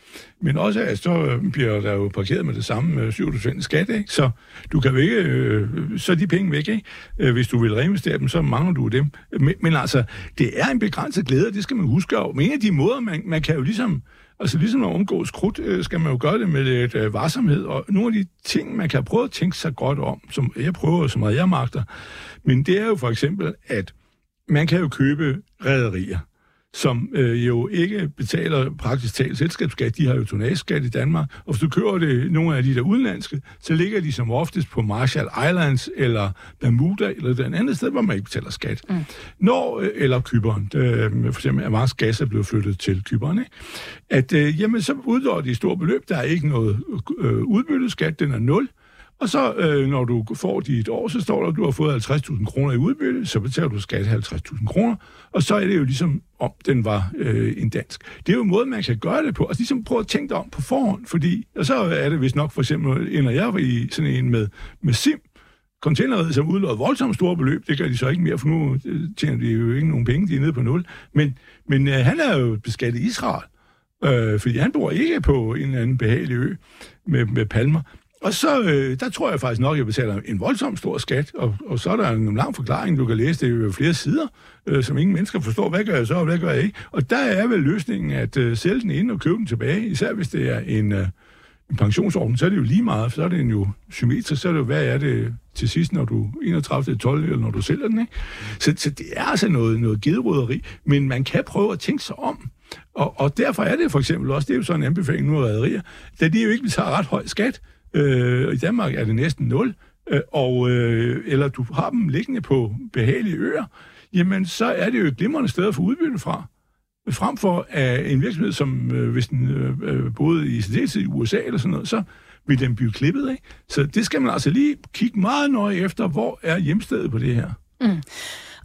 Speaker 5: men også, at så øh, bliver der jo parkeret med det samme øh, 7% skat, ikke? så du kan jo ikke, øh, så er de penge væk, ikke? Hvis du vil reinvestere dem, så mangler du dem. Men, men altså, det er en begrænset glæde, og det skal man huske, og en af de måder, man, man kan jo ligesom, Altså ligesom at omgås krudt, skal man jo gøre det med lidt øh, varsomhed, og nogle af de ting, man kan prøve at tænke sig godt om, som jeg prøver så meget jeg magter, men det er jo for eksempel, at man kan jo købe rædderier, som øh, jo ikke betaler praktisk talt selskabsskat. De har jo tonageskat i Danmark. Og hvis du køber det nogle af de der udenlandske, så ligger de som oftest på Marshall Islands eller Bermuda eller den andet sted, hvor man ikke betaler skat. Mm. Når, øh, eller Kyberen, øh, for eksempel Avance Gas er blevet flyttet til Kyberen, ikke? at øh, jamen, så udlår de et stort beløb. Der er ikke noget øh, udbytteskat, den er nul. Og så, øh, når du får dit år, så står der, at du har fået 50.000 kroner i udbytte, så betaler du skat 50.000 kroner, og så er det jo ligesom, om den var øh, en dansk. Det er jo en måde, man kan gøre det på. Altså ligesom prøve at tænke dig om på forhånd, fordi, og så er det vist nok for eksempel, når jeg var i sådan en med, med SIM, containeret, som udlod voldsomt store beløb, det gør de så ikke mere, for nu øh, tjener de jo ikke nogen penge, de er nede på nul. Men, men øh, han er jo beskattet i Israel, øh, fordi han bor ikke på en eller anden behagelig ø med, med palmer. Og så, øh, der tror jeg faktisk nok, at jeg betaler en voldsom stor skat, og, og så er der en lang forklaring, du kan læse, det er jo flere sider, øh, som ingen mennesker forstår, hvad gør jeg så, og hvad gør jeg ikke? Og der er vel løsningen at øh, sælge den ind og købe den tilbage, især hvis det er en, øh, en pensionsordning, så er det jo lige meget, for så er det jo symmetrisk, så er det jo, hvad er det til sidst, når du 31. 12. eller når du sælger den, ikke? Så, så det er altså noget, noget gedrøderi, men man kan prøve at tænke sig om. Og, og derfor er det for eksempel også, det er jo sådan en anbefaling nu af rædderier, da de jo ikke betaler ret høj skat, øh, i Danmark er det næsten 0, øh, og, øh, eller du har dem liggende på behagelige øer, jamen så er det jo et glimrende sted at få udbytte fra. Frem for at en virksomhed, som øh, hvis den øh, øh, boede i særdeleshed i USA eller sådan noget, så vil den blive klippet, ikke? Så det skal man altså lige kigge meget nøje efter, hvor er hjemstedet på det her.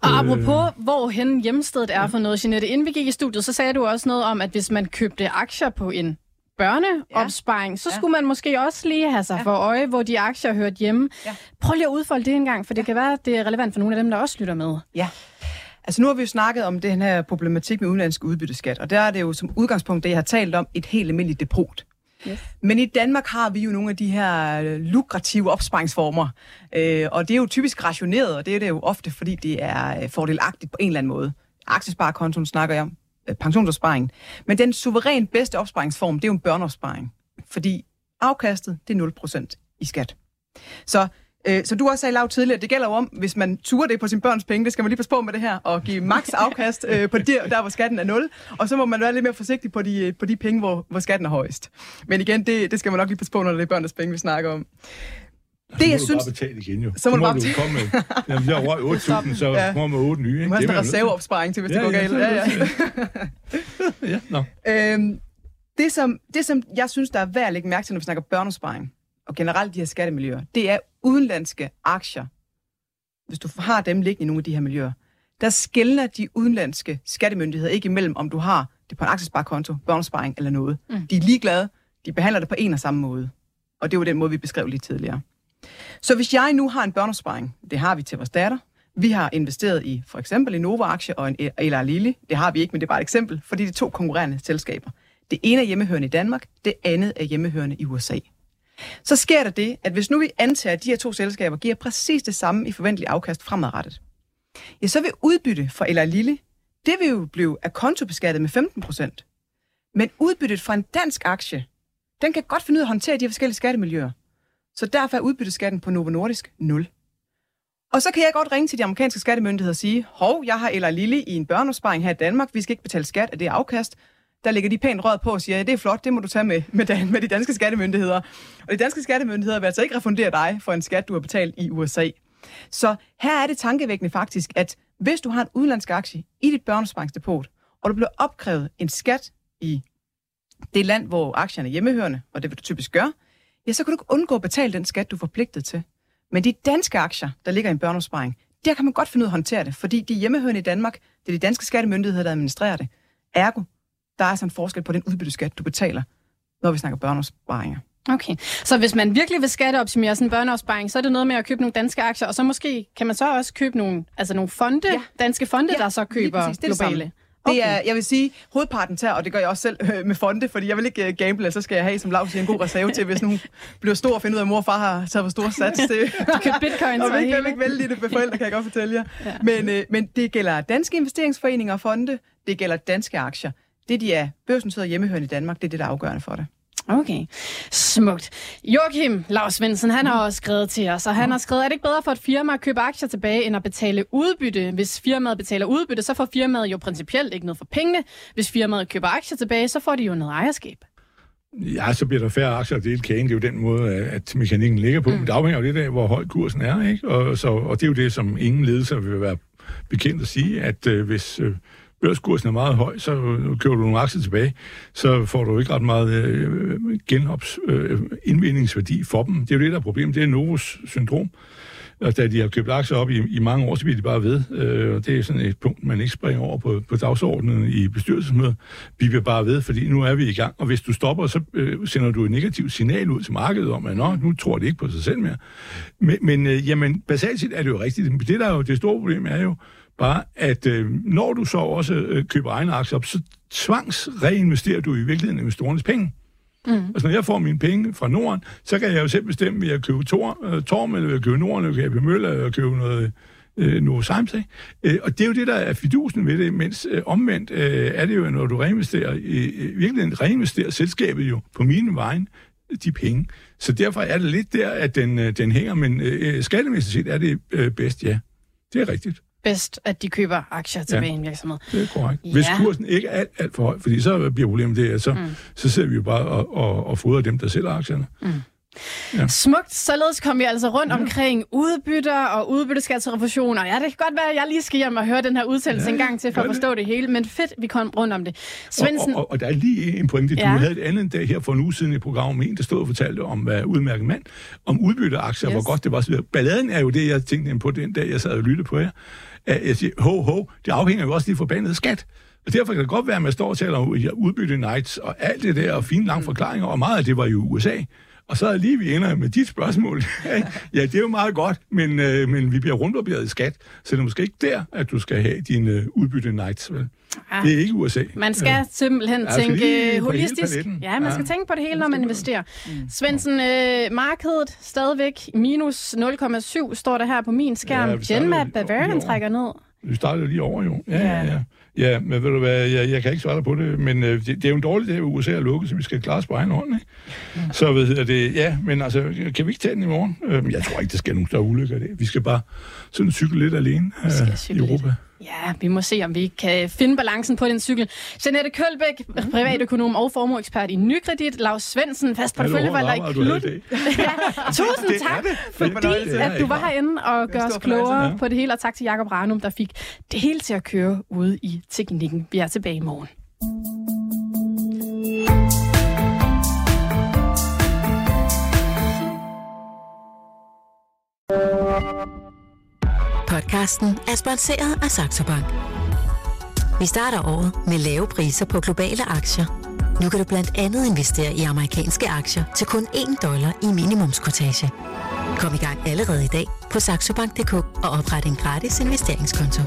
Speaker 3: Og apropos, hvor hen hjemstedet er for noget, Jeanette, inden vi gik i studiet, så sagde du også noget om, at hvis man købte aktier på en børneopsparing, ja. så
Speaker 4: Ja.
Speaker 3: skulle man måske også lige have sig ja. for øje, hvor de aktier hørte hjemme.
Speaker 4: Ja.
Speaker 3: Prøv lige at udfolde det en gang, for det kan være, at det er relevant for nogle af dem, der også lytter med.
Speaker 4: Ja. Altså nu har vi jo snakket om den her problematik med udenlandsk udbytteskat, og der er det jo som udgangspunkt det, jeg har talt om, et helt almindeligt depot.
Speaker 3: Yes.
Speaker 4: Men i Danmark har vi jo nogle af de her lukrative opsparingsformer, øh, og det er jo typisk rationeret, og det er det jo ofte, fordi det er øh, fordelagtigt på en eller anden måde. Aktiesparekontoen snakker jeg om, øh, pensionsopsparing. Men den suverænt bedste opsparingsform, det er jo en børneopsparing, fordi afkastet, det er 0% i skat. Så Øh, Så du også sagde lav tidligere, det gælder jo om, hvis man turer det på sin børns penge, det skal man lige passe på med det her, og give maks afkast øh, på der, der, hvor skatten er 0, og så må man være lidt mere forsigtig på de, øh, på de penge, hvor, hvor skatten er højst. Men igen, det, det skal man nok lige passe på, når det er børnenes penge, vi snakker om.
Speaker 5: Det,
Speaker 4: jeg
Speaker 5: jeg
Speaker 4: synes-
Speaker 5: bare betale igen, jo.
Speaker 4: Så må du bare
Speaker 5: du
Speaker 4: betale.
Speaker 5: komme med... Jamen, jeg røg 8.000, så
Speaker 4: Ja.
Speaker 5: ja. kommer med 8 nye.
Speaker 4: Du
Speaker 5: Ikke?
Speaker 4: må have en reserveopsparing til, hvis
Speaker 5: Ja,
Speaker 4: det går
Speaker 5: ja,
Speaker 4: galt.
Speaker 5: så er
Speaker 4: Ja,
Speaker 5: det
Speaker 4: ja.
Speaker 5: Ja, nå.
Speaker 4: Øhm, det, som, det, som jeg synes, der er værd at lægge mærke til, når vi snakker børnesparing, og generelt de her skattemiljøer, det er udenlandske aktier. Hvis du har dem liggende i nogle af de her miljøer, der skældner de udenlandske skattemyndigheder ikke imellem, om du har det på en aktiesparekonto, børnesparing eller noget. Mm. De er ligeglade. De behandler det på en og samme måde. Og det var den måde, vi beskrev lige tidligere. Så hvis jeg nu har en børneopsparing, det har vi til vores datter, vi har investeret i for eksempel en Nova-aktie og en Eller Lille. Det har vi ikke, men det er bare et eksempel, fordi det er to konkurrerende selskaber. Det ene er hjemmehørende i Danmark, det andet er hjemmehørende i USA. Så sker der det, at hvis nu vi antager, at de her to selskaber giver præcis det samme i forventelig afkast fremadrettet, ja, så vil udbytte fra Eller Lille, det vil jo blive af kontobeskattet med 15 procent. Men udbyttet fra en dansk aktie, den kan godt finde ud af at håndtere de her forskellige skattemiljøer. Så derfor er udbytteskatten på Novo Nordisk 0. Og så kan jeg godt ringe til de amerikanske skattemyndigheder og sige, hov, jeg har Eller Lille i en børneopsparing her i Danmark, vi skal ikke betale skat af det afkast. Der ligger de pænt rød på og siger, ja, det er flot, det må du tage med, med, dan, med de danske skattemyndigheder. Og de danske skattemyndigheder vil altså ikke refundere dig for en skat, du har betalt i USA. Så her er det tankevækkende faktisk, at hvis du har en udenlandsk aktie i dit børneopsparingsdepot, og du bliver opkrævet en skat i det land, hvor aktierne er hjemmehørende, og det vil du typisk gøre, ja, så kan du ikke undgå at betale den skat, du er forpligtet til. Men de danske aktier, der ligger i en børneopsparing, der kan man godt finde ud af at håndtere det, fordi de hjemmehørende i Danmark, det er de danske skattemyndigheder, der administrerer det. Ergo, der er sådan en forskel på den udbytteskat, du betaler, når vi snakker børneopsparinger.
Speaker 3: Okay, så hvis man virkelig vil skatteoptimere sådan en børneopsparing, så er det noget med at købe nogle danske aktier, og så måske kan man så også købe nogle, altså nogle fonde, ja. danske fonde, ja, der så køber det globale. Det
Speaker 4: Okay. Det er, jeg vil sige, hovedparten tager, og det gør jeg også selv øh, med fonde, fordi jeg vil ikke uh, gamble, så skal jeg have, som Lars siger, en god reserve til, hvis nu bliver stor og finder ud af, at mor og far har taget for stor sats til.
Speaker 3: du kan bitcoin
Speaker 4: og vi kan ikke vælge det med forældre, kan jeg godt fortælle jer. Ja. Men, uh, men det gælder danske investeringsforeninger og fonde, det gælder danske aktier. Det, de er børsnoteret hjemmehørende i Danmark, det er det, der er afgørende for det.
Speaker 3: Okay, smukt. Joachim Lars Svendsen, han har også skrevet til os, og han har skrevet, er det ikke bedre for et firma at købe aktier tilbage, end at betale udbytte? Hvis firmaet betaler udbytte, så får firmaet jo principielt ikke noget for pengene. Hvis firmaet køber aktier tilbage, så får de jo noget ejerskab.
Speaker 5: Ja, så bliver der færre aktier at dele kagen. Det er jo den måde, at mekanikken ligger på. Mm. Men det afhænger jo lidt af, hvor høj kursen er. Ikke? Og, så, og det er jo det, som ingen ledelse vil være bekendt at sige, at øh, hvis... Øh, børskursen er meget høj, så øh, køber du nogle aktier tilbage, så får du ikke ret meget øh, genops, øh, indvindingsværdi for dem. Det er jo det, der er problemet. Det er Novos syndrom. Og da de har købt aktier op i, i mange år, så bliver de bare ved. Øh, og det er sådan et punkt, man ikke springer over på, på dagsordenen i bestyrelsesmødet. Vi bliver bare ved, fordi nu er vi i gang. Og hvis du stopper, så øh, sender du et negativt signal ud til markedet om, at Nå, nu tror det ikke på sig selv mere. Men, men øh, jamen, basalt set er det jo rigtigt. Det, der er jo det store problem, er jo, bare, at øh, når du så også øh, køber egne aktier op, så tvangs reinvesterer du i virkeligheden investorernes penge. Mm. Altså, når jeg får mine penge fra Norden, så kan jeg jo selv bestemme, vil jeg købe tor, øh, Torm, eller vil jeg købe Norden, eller vil jeg købe Møller, eller købe noget øh, Novo Sims, øh, Og det er jo det, der er fidusen ved det, mens øh, omvendt øh, er det jo, når du reinvesterer, øh, virkelig reinvesterer selskabet jo på mine vegne de penge. Så derfor er det lidt der, at den, øh, den hænger, men øh, skattemæssigt set er det øh, bedst, ja. Det er rigtigt
Speaker 3: bedst, at de køber aktier tilbage ja, i en virksomhed.
Speaker 5: det er korrekt. Ja. Hvis kursen ikke er alt, alt for høj, fordi så bliver problemet det, at så, mm. så sidder vi jo bare og, og, og fodrer dem, der sælger aktierne. Mm.
Speaker 3: Ja. Smukt. Således kom vi altså rundt ja. omkring udbytter og udbytteskatsrefusioner. Ja, det kan godt være, at jeg lige skal hjem og høre den her udtalelse ja, en gang til for at forstå det. det hele, men fedt, vi kom rundt om det.
Speaker 5: Svendsen... Og, og, og der er lige en pointe. Du ja. havde et andet dag her for en uge siden i programmet med en, der stod og fortalte om, hvad udmærket mand, om udbytteaktier, yes. hvor godt det var. Balladen er jo det, jeg tænkte på den dag, jeg sad og lyttede på jer jeg siger, ho, ho, det afhænger jo også af de forbandede skat. Og derfor kan det godt være, at man står og taler om udbytte nights og alt det der, og fine lange forklaringer, og meget af det var jo USA. Og så er lige vi ender med dit spørgsmål. ja, det er jo meget godt, men, øh, men vi bliver rundbarberet i skat, så det er måske ikke der, at du skal have din øh, udbytte nights. Vel? Ja. Det er ikke USA.
Speaker 3: Man skal ja. simpelthen ja, tænke holistisk. Ja, man skal ja. tænke på det hele, når man investerer. Mm. Svendsen, øh, markedet stadigvæk minus 0,7 står der her på min skærm. Ja, Genmap Bavarian trækker ned.
Speaker 5: Vi startede lige over, jo. Ja, ja. ja. Ja, men ved du hvad, jeg, jeg kan ikke svare dig på det, men øh, det, det er jo en dårlig dag, at USA er lukket, så vi skal klare os på egen hånd, ikke? Ja. Så ved det, ja, men altså, kan vi ikke tage den i morgen? Øh, jeg tror ikke, der skal nogen større ulykker det. Vi skal bare sådan cykle lidt alene øh, i Europa. Lidt.
Speaker 3: Ja, vi må se, om vi kan finde balancen på den cykel. Jeanette Kølbæk, privatøkonom og formueekspert i Nykredit. Lars Svendsen, fast porteføljevalder i Klut. ja, tusind tak, fordi at du var herinde og gør os klogere på det hele. Og tak til Jakob Ranum, der fik det hele til at køre ude i teknikken. Vi er tilbage i morgen.
Speaker 1: Podcasten er sponsoreret af Saxo Bank. Vi starter året med lave priser på globale aktier. Nu kan du blandt andet investere i amerikanske aktier til kun 1 dollar i minimumskortage. Kom i gang allerede i dag på saxobank.dk og opret en gratis investeringskonto.